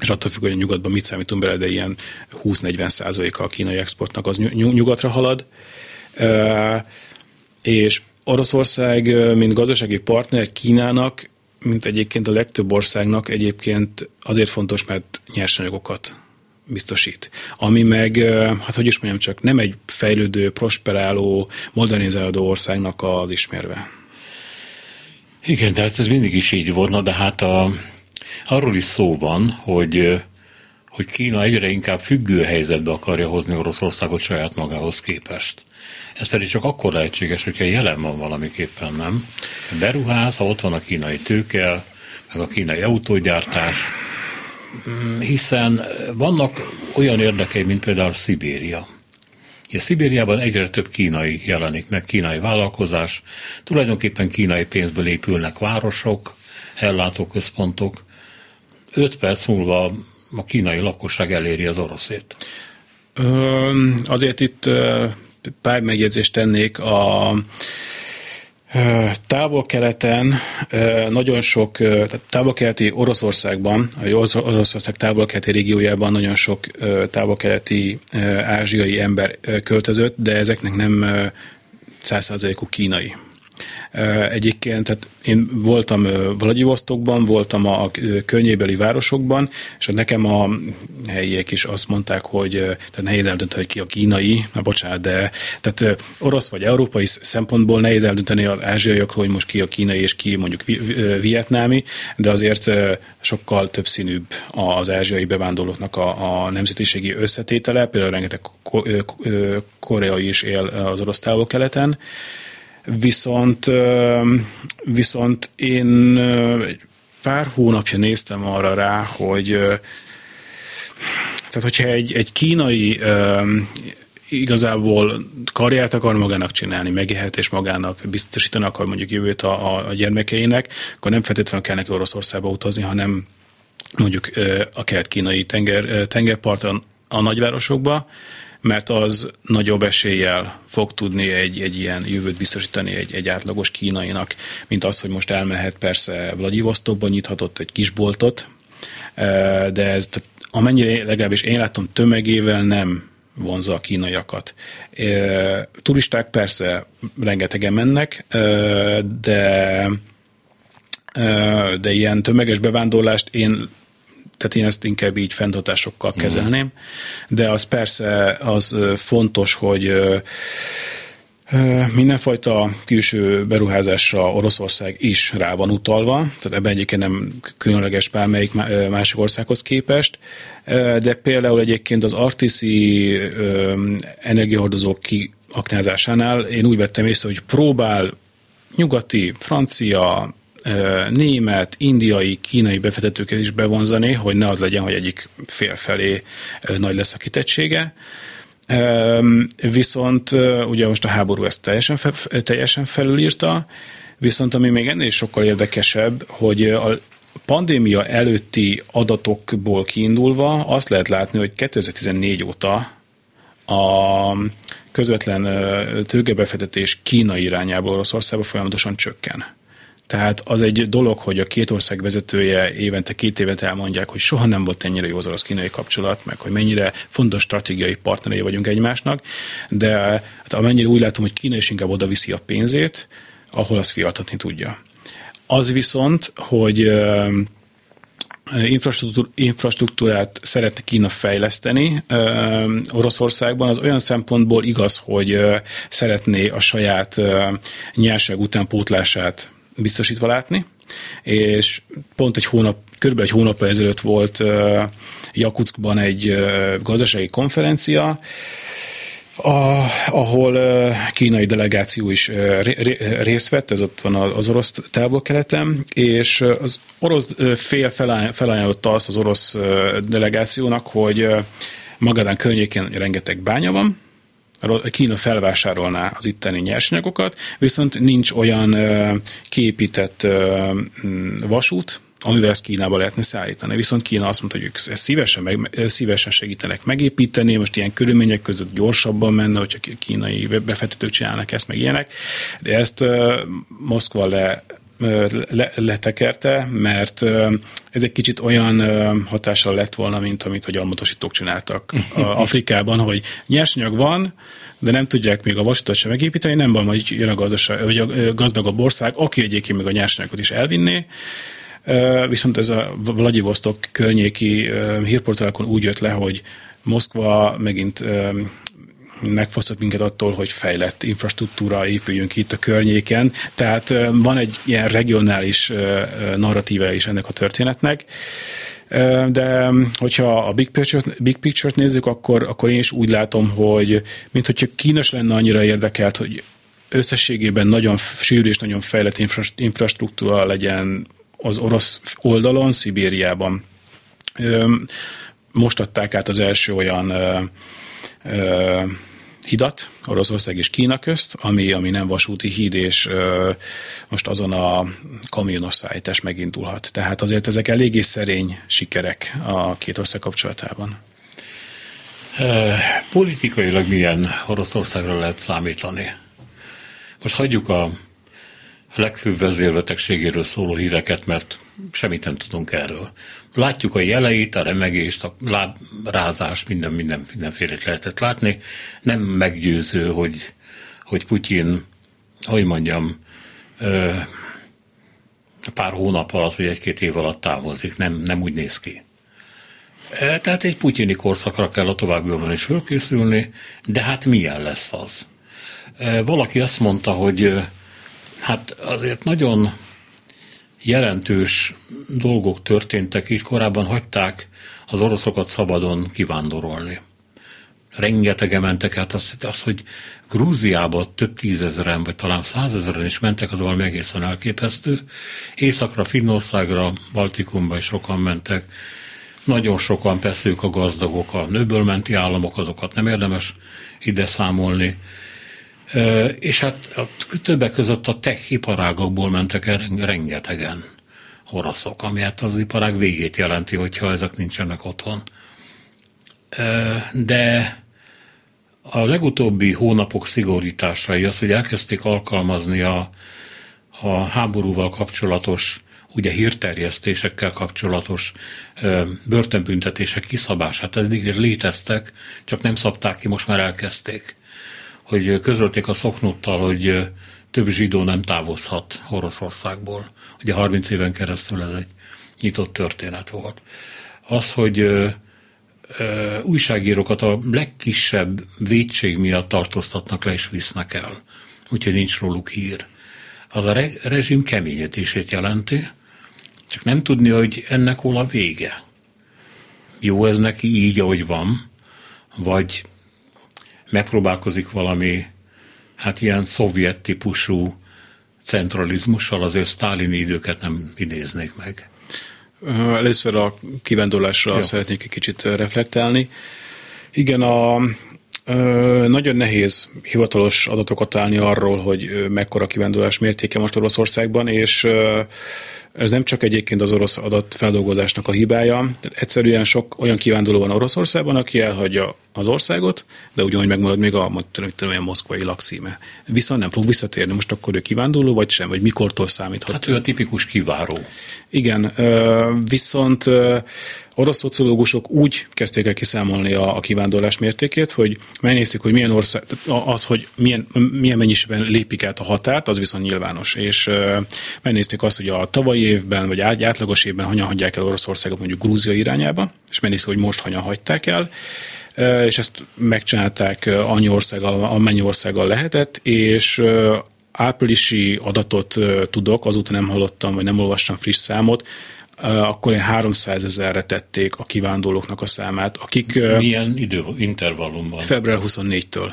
és attól függ, hogy a nyugatban mit számítunk bele, de ilyen 20-40 százaléka a kínai exportnak az nyugatra halad. És Oroszország, mint gazdasági partner Kínának, mint egyébként a legtöbb országnak egyébként azért fontos, mert nyersanyagokat biztosít. Ami meg, hát hogy is mondjam csak, nem egy fejlődő, prosperáló, modernizálódó országnak az ismerve. Igen, tehát ez mindig is így volna, de hát a, arról is szó van, hogy hogy Kína egyre inkább függő helyzetbe akarja hozni Oroszországot saját magához képest. Ez pedig csak akkor lehetséges, hogyha jelen van valamiképpen, nem? Beruház, ha ott van a kínai tőke, meg a kínai autógyártás, hiszen vannak olyan érdekei, mint például Szibéria. Ugye Szibériában egyre több kínai jelenik meg, kínai vállalkozás, tulajdonképpen kínai pénzből épülnek városok, ellátóközpontok. Öt perc múlva a kínai lakosság eléri az oroszét. Ö, azért itt pár megjegyzést tennék a Távol-keleten nagyon sok, távol-keleti Oroszországban, a Oroszország távol-keleti régiójában nagyon sok távol-keleti ázsiai ember költözött, de ezeknek nem százszázalékuk kínai. Egyébként, tehát én voltam Vladivostokban, voltam a környébeli városokban, és nekem a helyiek is azt mondták, hogy tehát nehéz eldönteni, hogy ki a kínai, na bocsánat, de tehát orosz vagy európai szempontból nehéz eldönteni az ázsiaiakról, hogy most ki a kínai és ki mondjuk vietnámi, de azért sokkal többszínűbb az ázsiai bevándorlóknak a, a nemzetiségi összetétele, például rengeteg koreai is él az orosz távol-keleten, Viszont, viszont én egy pár hónapja néztem arra rá, hogy tehát hogyha egy, egy kínai igazából karriert akar magának csinálni, megélhetés magának, biztosítani akar mondjuk jövőt a, a, gyermekeinek, akkor nem feltétlenül kell neki Oroszországba utazni, hanem mondjuk a kelet-kínai tenger, tengerparton a nagyvárosokba, mert az nagyobb eséllyel fog tudni egy, egy ilyen jövőt biztosítani egy, egy átlagos kínainak, mint az, hogy most elmehet persze Vladivostokban nyithatott egy kisboltot, de ez amennyire legalábbis én látom tömegével nem vonza a kínaiakat. Turisták persze rengetegen mennek, de de ilyen tömeges bevándorlást én tehát én ezt inkább így fenntartásokkal mhm. kezelném, de az persze az fontos, hogy Mindenfajta külső beruházásra Oroszország is rá van utalva, tehát ebben egyébként nem különleges bármelyik másik országhoz képest, de például egyébként az artiszi energiahordozók kiaknázásánál én úgy vettem észre, hogy próbál nyugati, francia, német, indiai, kínai befektetőket is bevonzani, hogy ne az legyen, hogy egyik fél felé nagy lesz a kitettsége. Viszont ugye most a háború ezt teljesen, teljesen felülírta, viszont ami még ennél sokkal érdekesebb, hogy a pandémia előtti adatokból kiindulva azt lehet látni, hogy 2014 óta a közvetlen tőkebefektetés Kína irányából Oroszországba folyamatosan csökken. Tehát az egy dolog, hogy a két ország vezetője évente, két évet elmondják, hogy soha nem volt ennyire jó az orosz-kínai kapcsolat, meg hogy mennyire fontos stratégiai partnerei vagyunk egymásnak, de hát amennyire úgy látom, hogy Kína is inkább oda viszi a pénzét, ahol az fiatatni tudja. Az viszont, hogy infrastruktúrát szeretne Kína fejleszteni Oroszországban, az olyan szempontból igaz, hogy szeretné a saját nyerság utánpótlását biztosítva látni, és pont egy hónap, körülbelül egy hónap ezelőtt volt uh, Jakutskban egy gazdasági konferencia, a, ahol kínai delegáció is részt vett, ez ott van az orosz távol-keleten, és az orosz fél felajánlotta azt az orosz delegációnak, hogy Magadán környékén rengeteg bánya van, Kína felvásárolná az itteni nyersanyagokat, viszont nincs olyan kiépített vasút, amivel ezt Kínába lehetne szállítani. Viszont Kína azt mondta, hogy ők ezt szívesen, meg, szívesen segítenek megépíteni, most ilyen körülmények között gyorsabban menne, hogyha kínai befektetők csinálnak ezt, meg ilyenek, de ezt uh, Moszkva le le, letekerte, mert ez egy kicsit olyan hatással lett volna, mint amit a gyarmatosítók csináltak Afrikában, hogy nyersanyag van, de nem tudják még a vasutat sem megépíteni, nem van, majd jön a, gazdaság, vagy a gazdagabb ország, aki egyébként még a nyersanyagot is elvinné, Viszont ez a Vladivostok környéki hírportálokon úgy jött le, hogy Moszkva megint megfosztott minket attól, hogy fejlett infrastruktúra épüljön ki itt a környéken. Tehát van egy ilyen regionális narratíva is ennek a történetnek. De hogyha a big picture-t, big picture-t nézzük, akkor, akkor én is úgy látom, hogy mint hogyha Kínos lenne annyira érdekelt, hogy összességében nagyon sűrű és nagyon fejlett infrastruktúra legyen az orosz oldalon, Szibériában. Most adták át az első olyan hidat, Oroszország és Kína közt, ami, ami nem vasúti híd, és ö, most azon a kamionos szállítás megindulhat. Tehát azért ezek eléggé szerény sikerek a két ország kapcsolatában. Politikailag milyen Oroszországra lehet számítani? Most hagyjuk a legfőbb vezérbetegségéről szóló híreket, mert semmit nem tudunk erről. Látjuk a jeleit, a remegést, a lábrázást, minden, minden, mindenfélét lehetett látni. Nem meggyőző, hogy, hogy Putyin, hogy mondjam, pár hónap alatt, vagy egy-két év alatt távozik. Nem, nem úgy néz ki. Tehát egy putyini korszakra kell a továbbiakban is fölkészülni, de hát milyen lesz az? Valaki azt mondta, hogy hát azért nagyon jelentős dolgok történtek, így korábban hagyták az oroszokat szabadon kivándorolni. Rengetegen mentek át, az, az hogy Grúziába több tízezeren, vagy talán százezeren is mentek, az valami egészen elképesztő. Északra, Finnországra, Baltikumba is sokan mentek. Nagyon sokan, persze ők a gazdagok, a nőből államok, azokat nem érdemes ide számolni. És hát a többek között a tech iparágokból mentek el rengetegen oroszok, ami hát az iparág végét jelenti, hogyha ezek nincsenek otthon. De a legutóbbi hónapok szigorításai az, hogy elkezdték alkalmazni a, a háborúval kapcsolatos, ugye hírterjesztésekkel kapcsolatos börtönbüntetések kiszabását. Eddig léteztek, csak nem szabták ki, most már elkezdték hogy közölték a szoknuttal, hogy több zsidó nem távozhat Oroszországból. Ugye 30 éven keresztül ez egy nyitott történet volt. Az, hogy újságírókat a legkisebb védség miatt tartóztatnak le és visznek el. Úgyhogy nincs róluk hír. Az a re- rezsim keményetését jelenti, csak nem tudni, hogy ennek hol a vége. Jó ez neki így, ahogy van, vagy megpróbálkozik valami, hát ilyen szovjet típusú centralizmussal, azért sztálini időket nem idéznék meg. Először a kivándorlásra Jó. szeretnék egy kicsit reflektálni. Igen, a, ö, nagyon nehéz hivatalos adatokat találni arról, hogy mekkora kivándorlás mértéke most Oroszországban, és ö, ez nem csak egyébként az orosz adatfeldolgozásnak a hibája, egyszerűen sok olyan kivándorló van Oroszországban, aki elhagyja az országot, de ugyanúgy megmarad még a tudom, tudom, moszkvai lakszíme. Viszont nem fog visszatérni. Most akkor ő kivándorló, vagy sem, vagy mikortól számíthat? Hát ő a tipikus kiváró. Igen, viszont orosz szociológusok úgy kezdték el kiszámolni a, a kivándorlás mértékét, hogy megnézték, hogy milyen ország, az, hogy milyen, milyen mennyiségben lépik át a határt, az viszont nyilvános. És megnézték azt, hogy a tavalyi évben, vagy átlagos évben hanyan hagyják el Oroszországot mondjuk Grúzia irányába, és megnézték, hogy most hanyan hagyták el, és ezt megcsinálták annyi országgal, amennyi országgal lehetett, és áprilisi adatot tudok, azóta nem hallottam, vagy nem olvastam friss számot, akkor én 300 ezerre tették a kivándorlóknak a számát, akik... Milyen idő, intervallumban? Február 24-től.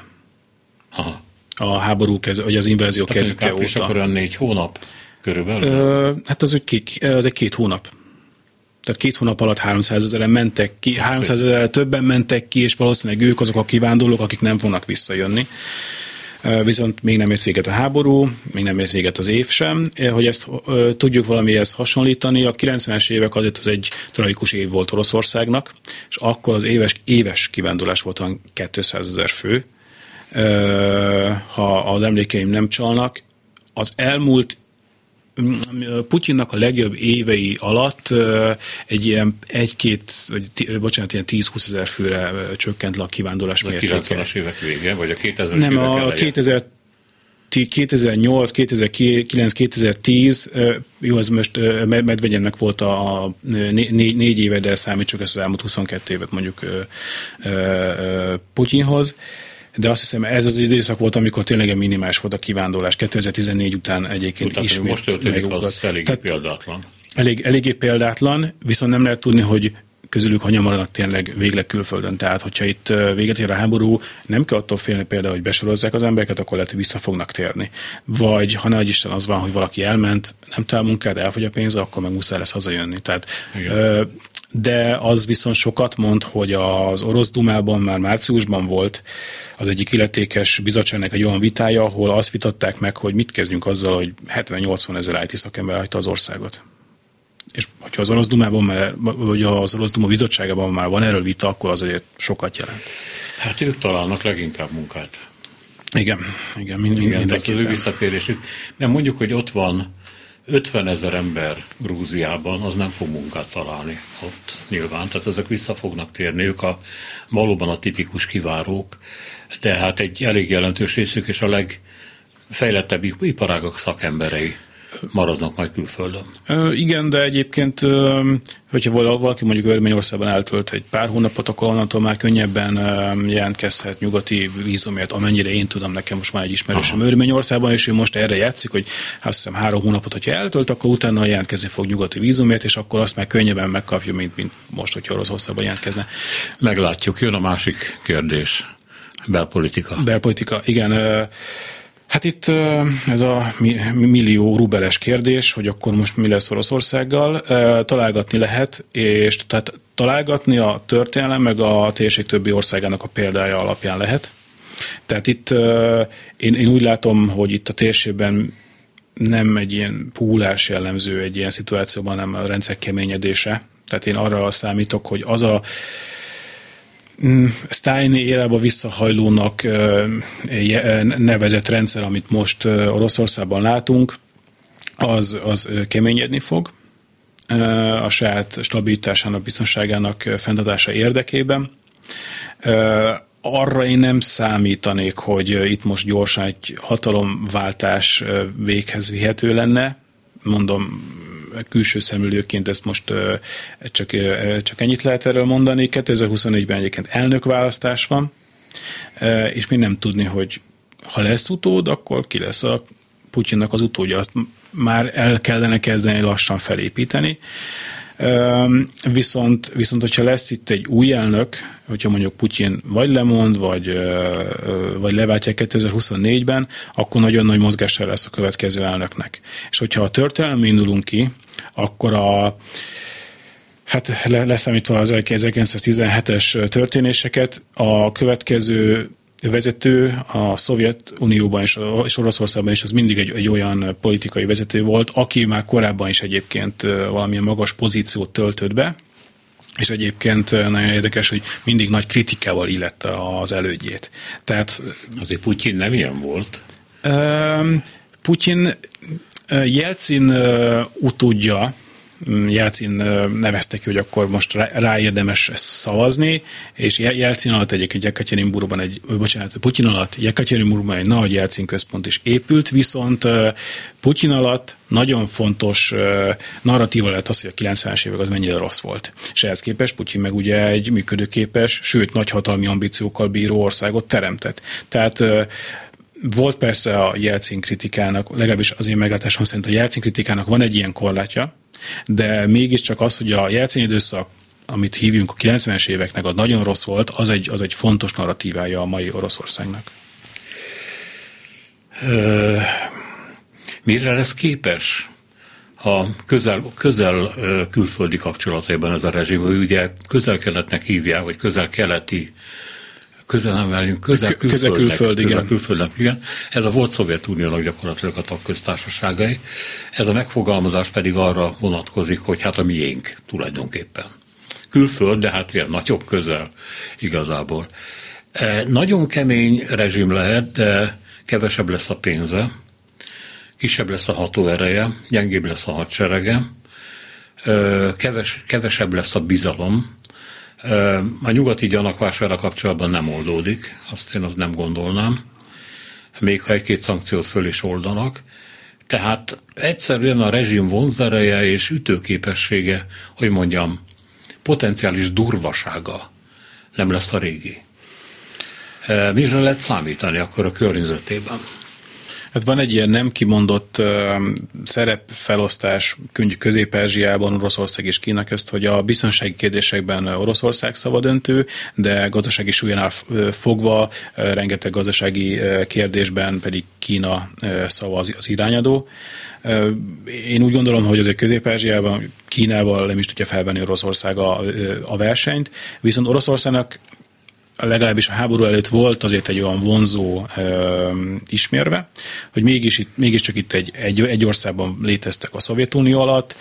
Aha. A háború, kez, vagy az invázió kezdete óta. Akkor olyan négy hónap körülbelül? hát az, egy két, az egy két hónap. Tehát két hónap alatt 300 ezeren mentek ki, 300 ezerre többen mentek ki, és valószínűleg ők azok a kivándorlók, akik nem fognak visszajönni. Viszont még nem ért véget a háború, még nem ért véget az év sem. Hogy ezt tudjuk valamihez hasonlítani, a 90-es évek azért az egy tragikus év volt Oroszországnak, és akkor az éves, éves kivándorlás volt 200 ezer fő, ha az emlékeim nem csalnak. Az elmúlt Putyinnak a legjobb évei alatt egy ilyen egy-két, vagy bocsánat, ilyen 10-20 ezer főre csökkent a kivándorlás mértéke. A 90-as évek vége, vagy a 2000-es Nem, évek a 2000 2008, 2009, 2010, jó, ez most Medvegyennek volt a, a négy, négy éve, de számítsuk ezt az elmúlt 22 évet mondjuk Putyinhoz de azt hiszem ez az időszak volt, amikor tényleg minimális volt a kivándorlás. 2014 után egyébként Utána, ismét most történik, megugat. az elég Tehát, példátlan. elég, eléggé példátlan, viszont nem lehet tudni, hogy közülük hányan maradnak tényleg végleg külföldön. Tehát, hogyha itt véget ér a háború, nem kell attól félni például, hogy besorozzák az embereket, akkor lehet, hogy vissza fognak térni. Vagy ha nagy Isten az van, hogy valaki elment, nem talál munkát, elfogy a pénze, akkor meg muszáj lesz hazajönni. Tehát Igen. De az viszont sokat mond, hogy az orosz dumában már márciusban volt az egyik illetékes bizottságnak egy olyan vitája, ahol azt vitatták meg, hogy mit kezdjünk azzal, hogy 70-80 ezer IT szakember hagyta az országot és hogyha az orosz dumában, már, vagy az orosz duma bizottságában már van erről vita, akkor az azért sokat jelent. Hát ők találnak leginkább munkát. Igen, igen, mind, igen mindenképpen. Az ő visszatérésük. Mert mondjuk, hogy ott van 50 ezer ember Grúziában, az nem fog munkát találni ott nyilván. Tehát ezek vissza fognak térni, ők a, valóban a tipikus kivárók, de hát egy elég jelentős részük, és a legfejlettebb iparágak szakemberei maradnak majd külföldön. Igen, de egyébként, hogyha valaki mondjuk Örményországban eltölt egy pár hónapot, akkor onnantól már könnyebben jelentkezhet nyugati vízumért, amennyire én tudom, nekem most már egy ismerősöm Örményországban, és ő most erre játszik, hogy azt hiszem három hónapot, hogyha eltölt, akkor utána jelentkezni fog nyugati vízumért, és akkor azt már könnyebben megkapja, mint, mint most, hogyha Oroszországban jelentkezne. Meglátjuk, jön a másik kérdés. Belpolitika. Belpolitika, igen. Hát itt ez a millió rubeles kérdés, hogy akkor most mi lesz Oroszországgal, találgatni lehet, és tehát találgatni a történelem meg a térség többi országának a példája alapján lehet. Tehát itt én, én úgy látom, hogy itt a térségben nem egy ilyen púlás jellemző egy ilyen szituációban, hanem a rendszer keményedése. Tehát én arra számítok, hogy az a Mm, Stein érába visszahajlónak nevezett rendszer, amit most Oroszországban látunk, az, az keményedni fog a saját stabilitásának, biztonságának fenntartása érdekében. Arra én nem számítanék, hogy itt most gyorsan egy hatalomváltás véghez vihető lenne. Mondom, külső szemlélőként ezt most csak, csak ennyit lehet erről mondani. 2024-ben egyébként elnökválasztás van, és még nem tudni, hogy ha lesz utód, akkor ki lesz a Putyinnak az utódja. Azt már el kellene kezdeni lassan felépíteni. Viszont, viszont, hogyha lesz itt egy új elnök, hogyha mondjuk Putyin vagy lemond, vagy, vagy leváltja 2024-ben, akkor nagyon nagy mozgásra lesz a következő elnöknek. És hogyha a történelmi indulunk ki, akkor a hát leszámítva az 1917-es történéseket, a következő vezető a Szovjetunióban és, és Oroszországban is az mindig egy, egy olyan politikai vezető volt, aki már korábban is egyébként valamilyen magas pozíciót töltött be, és egyébként nagyon érdekes, hogy mindig nagy kritikával illette az elődjét. Tehát, Azért Putyin nem ilyen volt. Putyin Jelcin utódja, Jelcin nevezte ki, hogy akkor most rá érdemes szavazni, és Jelcin alatt egyébként Jekaterinburgban egy, bocsánat, Putyin alatt Jekaterinburgban egy nagy Jelcin központ is épült, viszont Putyin alatt nagyon fontos narratíva lett az, hogy a 90-es évek az mennyire rossz volt. És ehhez képest Putyin meg ugye egy működőképes, sőt nagyhatalmi ambíciókkal bíró országot teremtett. Tehát volt persze a Jelcin kritikának, legalábbis az én meglátásom szerint a Jelcin kritikának van egy ilyen korlátja, de mégiscsak az, hogy a Jelcin időszak amit hívjunk a 90-es éveknek, az nagyon rossz volt, az egy, az egy fontos narratívája a mai Oroszországnak. mire lesz képes a közel, közel külföldi kapcsolataiban ez a rezsim? Ugye közel-keletnek hívják, vagy közel-keleti közel vagyunk, közel külföld, igen. Külföldnek, igen. Ez a volt Szovjetuniónak gyakorlatilag a tagköztársaságai. Ez a megfogalmazás pedig arra vonatkozik, hogy hát a miénk tulajdonképpen. Külföld, de hát ilyen nagyobb közel igazából. E, nagyon kemény rezsim lehet, de kevesebb lesz a pénze, kisebb lesz a hatóereje, gyengébb lesz a hadserege, e, keves, kevesebb lesz a bizalom, a nyugati gyanakvására kapcsolatban nem oldódik, azt én azt nem gondolnám, még ha egy-két szankciót föl is oldanak. Tehát egyszerűen a rezsim vonzereje és ütőképessége, hogy mondjam, potenciális durvasága nem lesz a régi. Mire lehet számítani akkor a környezetében? Hát van egy ilyen nem kimondott uh, szerepfelosztás Közép-Ázsiában, Oroszország és Kína közt, hogy a biztonsági kérdésekben Oroszország szabadöntő, de gazdasági súlyánál fogva uh, rengeteg gazdasági uh, kérdésben pedig Kína uh, szava az, az irányadó. Én úgy gondolom, hogy azért Közép-Ázsiában, Kínával nem is tudja felvenni Oroszország a, a versenyt, viszont Oroszországnak legalábbis a háború előtt volt azért egy olyan vonzó ö, ismérve, hogy mégis itt, mégiscsak itt egy, egy, egy országban léteztek a Szovjetunió alatt,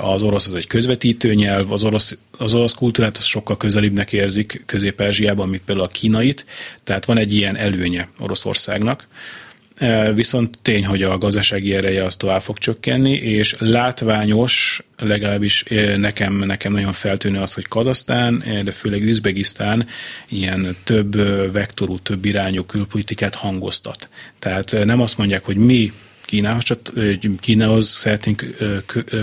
az orosz az egy közvetítő nyelv, az orosz, az orosz kultúrát az sokkal közelibbnek érzik Közép-Ázsiában, mint például a kínait, tehát van egy ilyen előnye Oroszországnak. Viszont tény, hogy a gazdasági ereje az tovább fog csökkenni, és látványos, legalábbis nekem, nekem nagyon feltűnő az, hogy Kazasztán, de főleg Üzbegisztán ilyen több vektorú, több irányú külpolitikát hangoztat. Tehát nem azt mondják, hogy mi Kínához, Kínához szeretnénk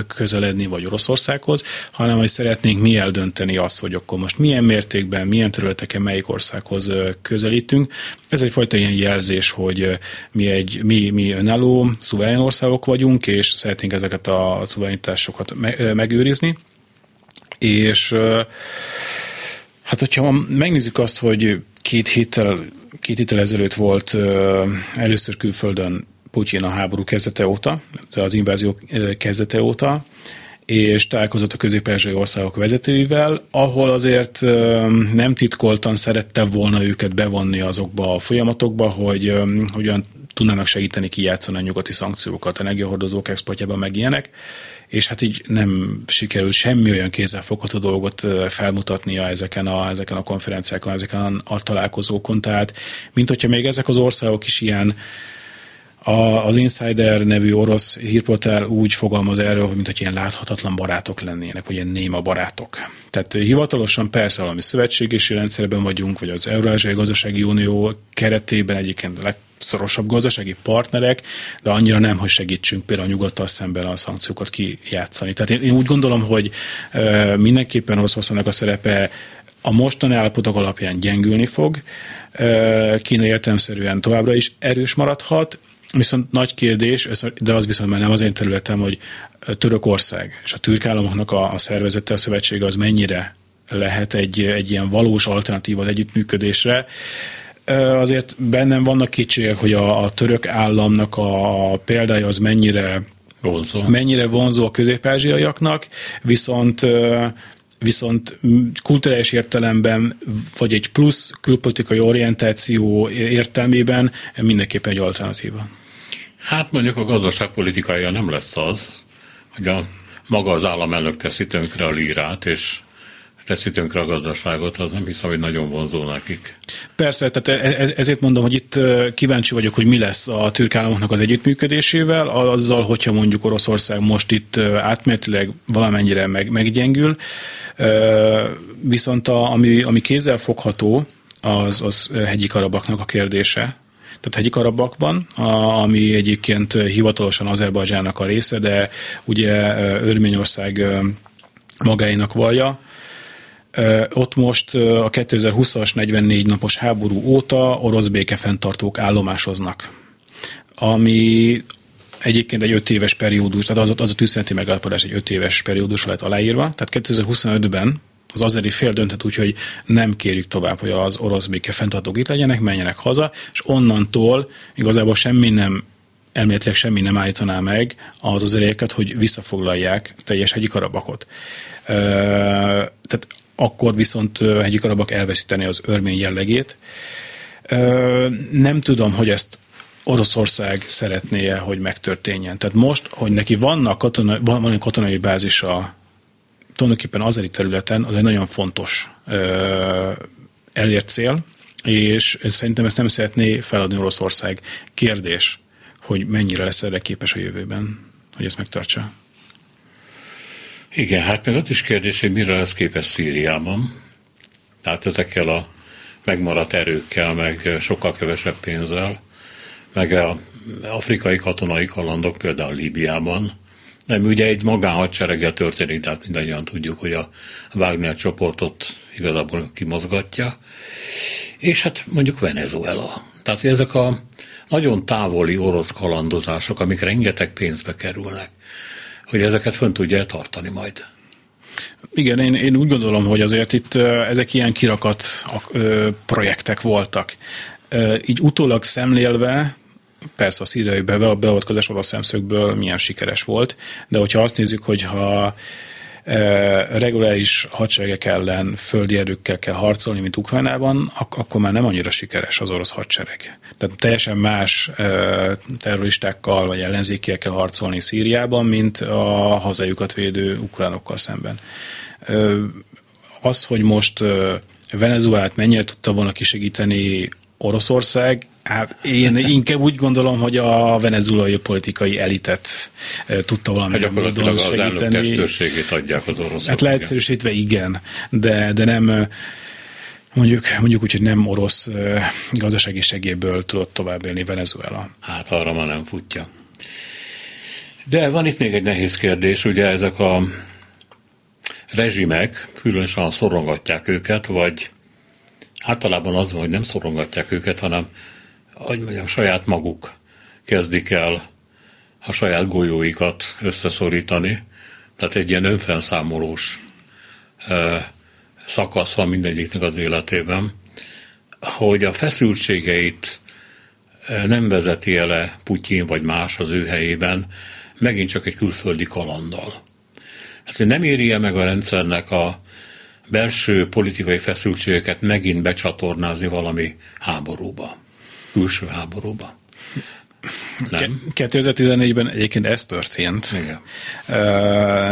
közeledni, vagy Oroszországhoz, hanem hogy szeretnénk mi eldönteni azt, hogy akkor most milyen mértékben, milyen területeken melyik országhoz közelítünk. Ez egyfajta ilyen jelzés, hogy mi, egy, mi, mi önálló, szuverén országok vagyunk, és szeretnénk ezeket a szuverenitásokat megőrizni. És hát, hogyha megnézzük azt, hogy két héttel, két héttel ezelőtt volt először külföldön Putyin a háború kezdete óta, az invázió kezdete óta, és találkozott a közép országok vezetőivel, ahol azért nem titkoltan szerette volna őket bevonni azokba a folyamatokba, hogy hogyan tudnának segíteni kijátszani a nyugati szankciókat, energiahordozók exportjában meg ilyenek, és hát így nem sikerült semmi olyan kézzelfogható dolgot felmutatnia ezeken a, ezeken a konferenciákon, ezeken a, a találkozókon, tehát mint hogyha még ezek az országok is ilyen a, az Insider nevű orosz hírportál úgy fogalmaz erről, hogy mint ilyen láthatatlan barátok lennének, vagy ilyen néma barátok. Tehát hivatalosan persze valami szövetségési rendszerben vagyunk, vagy az Eurázsiai Gazdasági Unió keretében egyébként legszorosabb gazdasági partnerek, de annyira nem, hogy segítsünk például a nyugattal szemben a szankciókat kijátszani. Tehát én, én úgy gondolom, hogy e, mindenképpen Oroszországnak a szerepe a mostani állapotok alapján gyengülni fog, Kína értelmszerűen továbbra is erős maradhat, Viszont nagy kérdés, de az viszont már nem az én területem, hogy Törökország és a türk államoknak a, a szervezete, a szövetsége az mennyire lehet egy, egy ilyen valós alternatíva az együttműködésre. Azért bennem vannak kicsiek, hogy a, a török államnak a, a példája az mennyire vonzó, mennyire vonzó a közép-ázsiaiaknak, viszont viszont kulturális értelemben, vagy egy plusz külpolitikai orientáció értelmében mindenképpen egy alternatíva. Hát mondjuk a gazdaságpolitikája nem lesz az, hogy a, maga az államelnök teszi tönkre a lírát, és teszi tönkre a gazdaságot, az nem hiszem, hogy nagyon vonzó nekik. Persze, tehát e, e, ezért mondom, hogy itt kíváncsi vagyok, hogy mi lesz a türk államoknak az együttműködésével, azzal, hogyha mondjuk Oroszország most itt átmenetileg valamennyire meg, meggyengül, viszont a, ami, ami kézzel fogható, az, az hegyi karabaknak a kérdése, tehát hegyi Karabakban, ami egyébként hivatalosan Azerbajdzsának a része, de ugye Örményország magáinak valja. Ott most a 2020-as 44 napos háború óta orosz békefenntartók állomásoznak, ami egyébként egy öt éves periódus, tehát az, az a tűzszenti megállapodás egy öt éves periódus lett aláírva, tehát 2025-ben az azeri fél dönthet úgy, hogy nem kérjük tovább, hogy az orosz béke fenntartók itt legyenek, menjenek haza, és onnantól igazából semmi nem elméletileg semmi nem állítaná meg az azerieket, hogy visszafoglalják teljes hegyi karabakot. Tehát akkor viszont hegyi karabak elveszíteni az örmény jellegét. Nem tudom, hogy ezt Oroszország szeretné hogy megtörténjen. Tehát most, hogy neki vannak katona, van, van egy katonai bázisa tulajdonképpen azeri területen, az egy nagyon fontos ö, elért cél, és szerintem ezt nem szeretné feladni Oroszország. Kérdés, hogy mennyire lesz erre képes a jövőben, hogy ezt megtartsa. Igen, hát meg ott is kérdés, hogy mire lesz képes Szíriában. Tehát ezekkel a megmaradt erőkkel, meg sokkal kevesebb pénzzel, meg a afrikai katonai kalandok például Líbiában, nem, ugye egy magánhadsereggel történik, tehát mindannyian tudjuk, hogy a Wagner csoportot igazából kimozgatja. És hát mondjuk Venezuela. Tehát ezek a, nagyon távoli orosz kalandozások, amik rengeteg pénzbe kerülnek, hogy ezeket fönn tudja tartani majd. Igen, én, én úgy gondolom, hogy azért itt ezek ilyen kirakat projektek voltak. Így utólag szemlélve, persze a szíriai beavatkozás orosz szemszögből milyen sikeres volt, de hogyha azt nézzük, hogy ha reguláris hadseregek ellen földi erőkkel kell harcolni, mint Ukrajnában, ak- akkor már nem annyira sikeres az orosz hadsereg. Tehát teljesen más terroristákkal vagy ellenzékiekkel harcolni Szíriában, mint a hazájukat védő ukránokkal szemben. Az, hogy most Venezuelát mennyire tudta volna kisegíteni Oroszország, Hát én inkább úgy gondolom, hogy a venezuelai politikai elitet tudta valami hát módon segíteni. Az testőrségét adják az oroszok. Hát leegyszerűsítve igen, de, de nem mondjuk, mondjuk úgy, hogy nem orosz gazdasági segélyből tudott tovább élni Venezuela. Hát arra már nem futja. De van itt még egy nehéz kérdés, ugye ezek a rezsimek különösen szorongatják őket, vagy általában az van, hogy nem szorongatják őket, hanem hogy mondjam, saját maguk kezdik el a saját golyóikat összeszorítani. Tehát egy ilyen önfelszámolós szakasz van mindegyiknek az életében, hogy a feszültségeit nem vezeti ele Putyin vagy más az ő helyében, megint csak egy külföldi kalanddal. Hát nem érje meg a rendszernek a belső politikai feszültségeket megint becsatornázni valami háborúba külső háborúba. Nem. 2014-ben egyébként ez történt. Igen.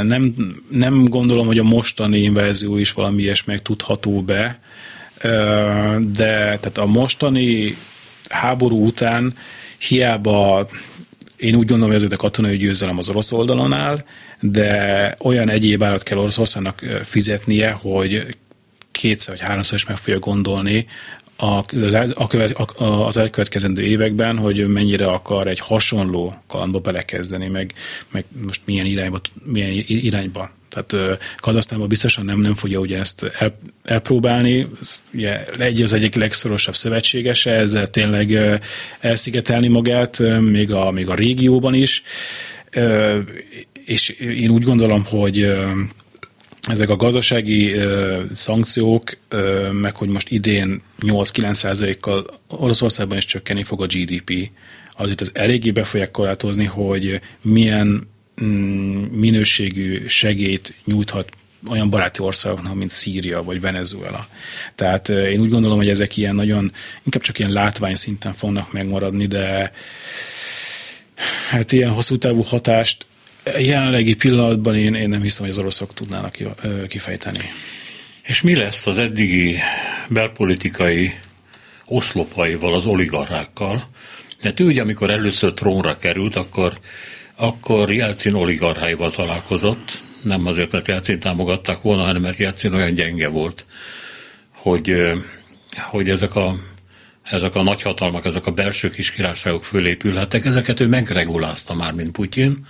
Nem, nem gondolom, hogy a mostani invázió is valami ilyesmi tudható be, de tehát a mostani háború után hiába én úgy gondolom, hogy ezért a katonai győzelem az orosz oldalon áll, de olyan egyéb árat kell Oroszországnak fizetnie, hogy kétszer vagy háromszor is meg fogja gondolni az, elkövetkezendő években, hogy mennyire akar egy hasonló kalandba belekezdeni, meg, meg most milyen irányba, milyen irányba tehát Kazasztánban biztosan nem, nem fogja ugye ezt el, elpróbálni. Ugye egy az egyik legszorosabb szövetségese, ezzel tényleg elszigetelni magát, még a, még a régióban is. És én úgy gondolom, hogy ezek a gazdasági ö, szankciók, ö, meg hogy most idén 8-9 kal Oroszországban is csökkenni fog a GDP, azért az eléggé be fogják korlátozni, hogy milyen mm, minőségű segét nyújthat olyan baráti országoknak, mint Szíria vagy Venezuela. Tehát én úgy gondolom, hogy ezek ilyen nagyon, inkább csak ilyen látvány szinten fognak megmaradni, de hát ilyen hosszú távú hatást jelenlegi pillanatban én, én nem hiszem, hogy az oroszok tudnának kifejteni. És mi lesz az eddigi belpolitikai oszlopaival, az oligarchákkal? De ő amikor először trónra került, akkor, akkor Jelcin oligarcháival találkozott, nem azért, mert Jelcin támogatták volna, hanem mert Jelcin olyan gyenge volt, hogy, hogy ezek a ezek a nagyhatalmak, ezek a belső kiskirályságok fölépülhettek, ezeket ő megregulázta már, mint Putyin,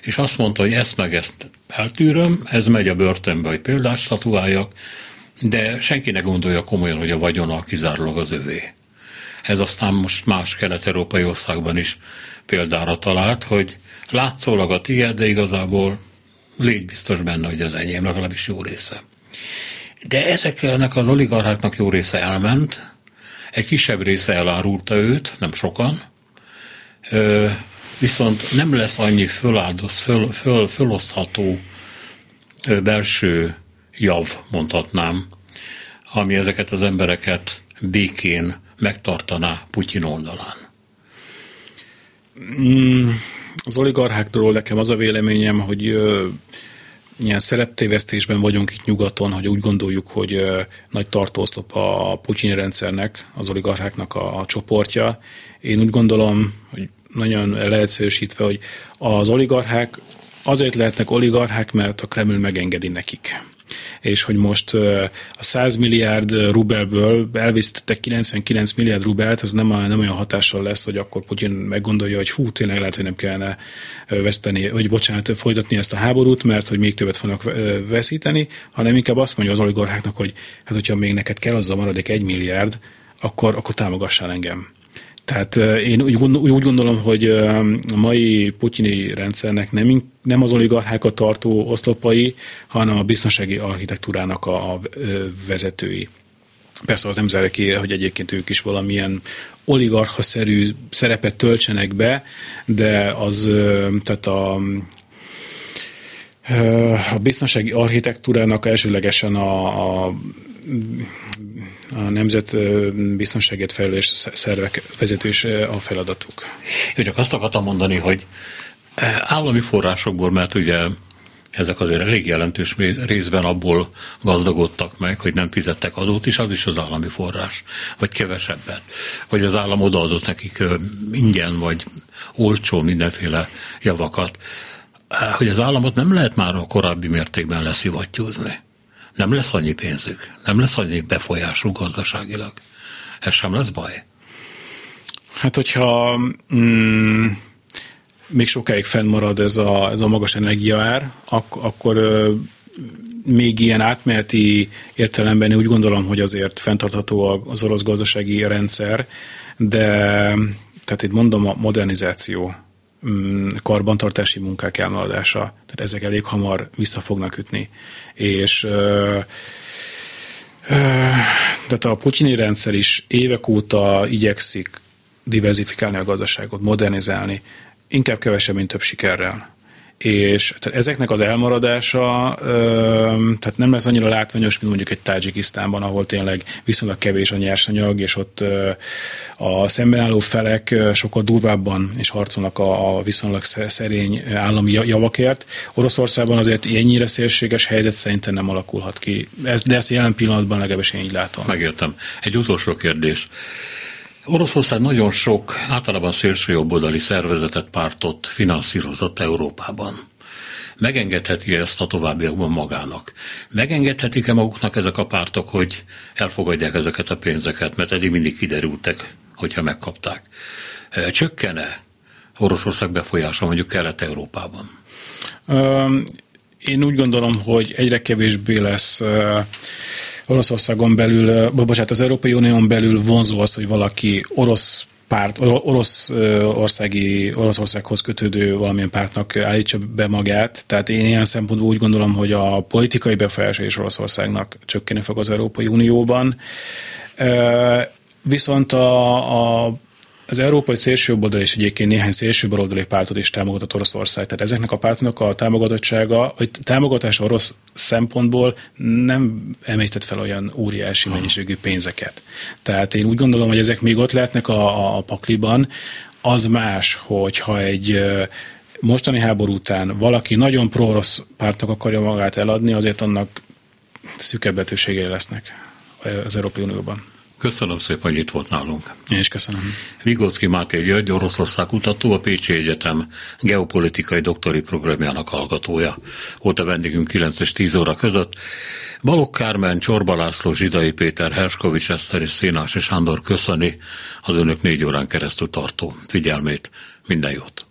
és azt mondta, hogy ezt meg ezt eltűröm, ez megy a börtönbe, hogy példát statuáljak, de senki ne gondolja komolyan, hogy a vagyona kizárólag az övé. Ez aztán most más kelet-európai országban is példára talált, hogy látszólag a tiéd, de igazából légy biztos benne, hogy ez enyém, legalábbis jó része. De ezeknek az oligarcháknak jó része elment, egy kisebb része elárulta őt, nem sokan, viszont nem lesz annyi föláldoz, föl, föl, fölosztható belső jav, mondhatnám, ami ezeket az embereket békén megtartaná Putyin oldalán. Mm, az oligarchákról nekem az a véleményem, hogy ilyen szereptévesztésben vagyunk itt nyugaton, hogy úgy gondoljuk, hogy nagy tartózlop a Putyin rendszernek, az oligarcháknak a csoportja. Én úgy gondolom, hogy nagyon leegyszerűsítve, hogy az oligarchák azért lehetnek oligarchák, mert a Kreml megengedi nekik és hogy most a 100 milliárd rubelből elvisztettek 99 milliárd rubelt, az nem, nem olyan hatással lesz, hogy akkor Putyin meggondolja, hogy hú, tényleg lehet, hogy nem kellene veszteni, vagy bocsánat, folytatni ezt a háborút, mert hogy még többet fognak veszíteni, hanem inkább azt mondja az oligarcháknak, hogy hát hogyha még neked kell az a maradék egy milliárd, akkor, akkor támogassál engem. Tehát én úgy, gondolom, hogy a mai putyini rendszernek nem, nem az oligarchákat tartó oszlopai, hanem a biztonsági architektúrának a vezetői. Persze az nem zárja ki, hogy egyébként ők is valamilyen oligarchaszerű szerepet töltsenek be, de az, tehát a, a biztonsági architektúrának elsőlegesen a, a a nemzet biztonságért felelős szervek vezetős a feladatuk. Én csak azt akartam mondani, hogy állami forrásokból, mert ugye ezek azért elég jelentős részben abból gazdagodtak meg, hogy nem fizettek adót is, az is az állami forrás, vagy kevesebbet. Vagy az állam odaadott nekik ingyen, vagy olcsó mindenféle javakat. Hogy az államot nem lehet már a korábbi mértékben leszivattyúzni. Nem lesz annyi pénzük, nem lesz annyi befolyásuk gazdaságilag. Ez sem lesz baj. Hát, hogyha mm, még sokáig fennmarad ez a, ez a magas energiaár, ak- akkor ö, még ilyen átmeneti értelemben úgy gondolom, hogy azért fenntartható az orosz gazdasági rendszer, de tehát itt mondom a modernizáció, karbantartási munkák elmaradása, tehát ezek elég hamar vissza fognak ütni. És ö, tehát a putyini rendszer is évek óta igyekszik diversifikálni a gazdaságot, modernizálni, inkább kevesebb, mint több sikerrel. És tehát ezeknek az elmaradása tehát nem lesz annyira látványos, mint mondjuk egy Tajikisztánban, ahol tényleg viszonylag kevés a nyersanyag, és ott a szemben álló felek sokkal durvábban és harcolnak a, viszonylag szerény állami javakért. Oroszországban azért ennyire szélséges helyzet szerintem nem alakulhat ki. De ezt jelen pillanatban legalábbis én így látom. Megértem. Egy utolsó kérdés. Oroszország nagyon sok, általában szélsőjobboldali szervezetet, pártot finanszírozott Európában. Megengedheti ezt a továbbiakban magának? Megengedhetik-e maguknak ezek a pártok, hogy elfogadják ezeket a pénzeket, mert eddig mindig kiderültek, hogyha megkapták. Csökkene Oroszország befolyása mondjuk Kelet-Európában? Én úgy gondolom, hogy egyre kevésbé lesz Oroszországon belül, bocsánat, az Európai Unión belül vonzó az, hogy valaki orosz párt, orosz országi, Oroszországhoz kötődő valamilyen pártnak állítsa be magát. Tehát én ilyen szempontból úgy gondolom, hogy a politikai befolyása is Oroszországnak csökkenni fog az Európai Unióban. Viszont a, a az európai szélsőjobboldal és egyébként néhány szélsőbaloldali pártot is támogatott Oroszország. Tehát ezeknek a pártnak a támogatottsága, vagy támogatás orosz szempontból nem emésztett fel olyan óriási mennyiségű pénzeket. Tehát én úgy gondolom, hogy ezek még ott lehetnek a, a pakliban. Az más, hogyha egy mostani háború után valaki nagyon pro-orosz pártnak akarja magát eladni, azért annak szükebb lesznek az Európai Unióban. Köszönöm szépen, hogy itt volt nálunk. Én is köszönöm. Vigocki Máté György, Oroszország kutató, a Pécsi Egyetem geopolitikai doktori programjának hallgatója. Volt a vendégünk 9 és 10 óra között. Balogh Kármen, Csorba László, Zsidai Péter, Herskovics Eszter és Szénás és Sándor köszöni az önök négy órán keresztül tartó figyelmét. Minden jót!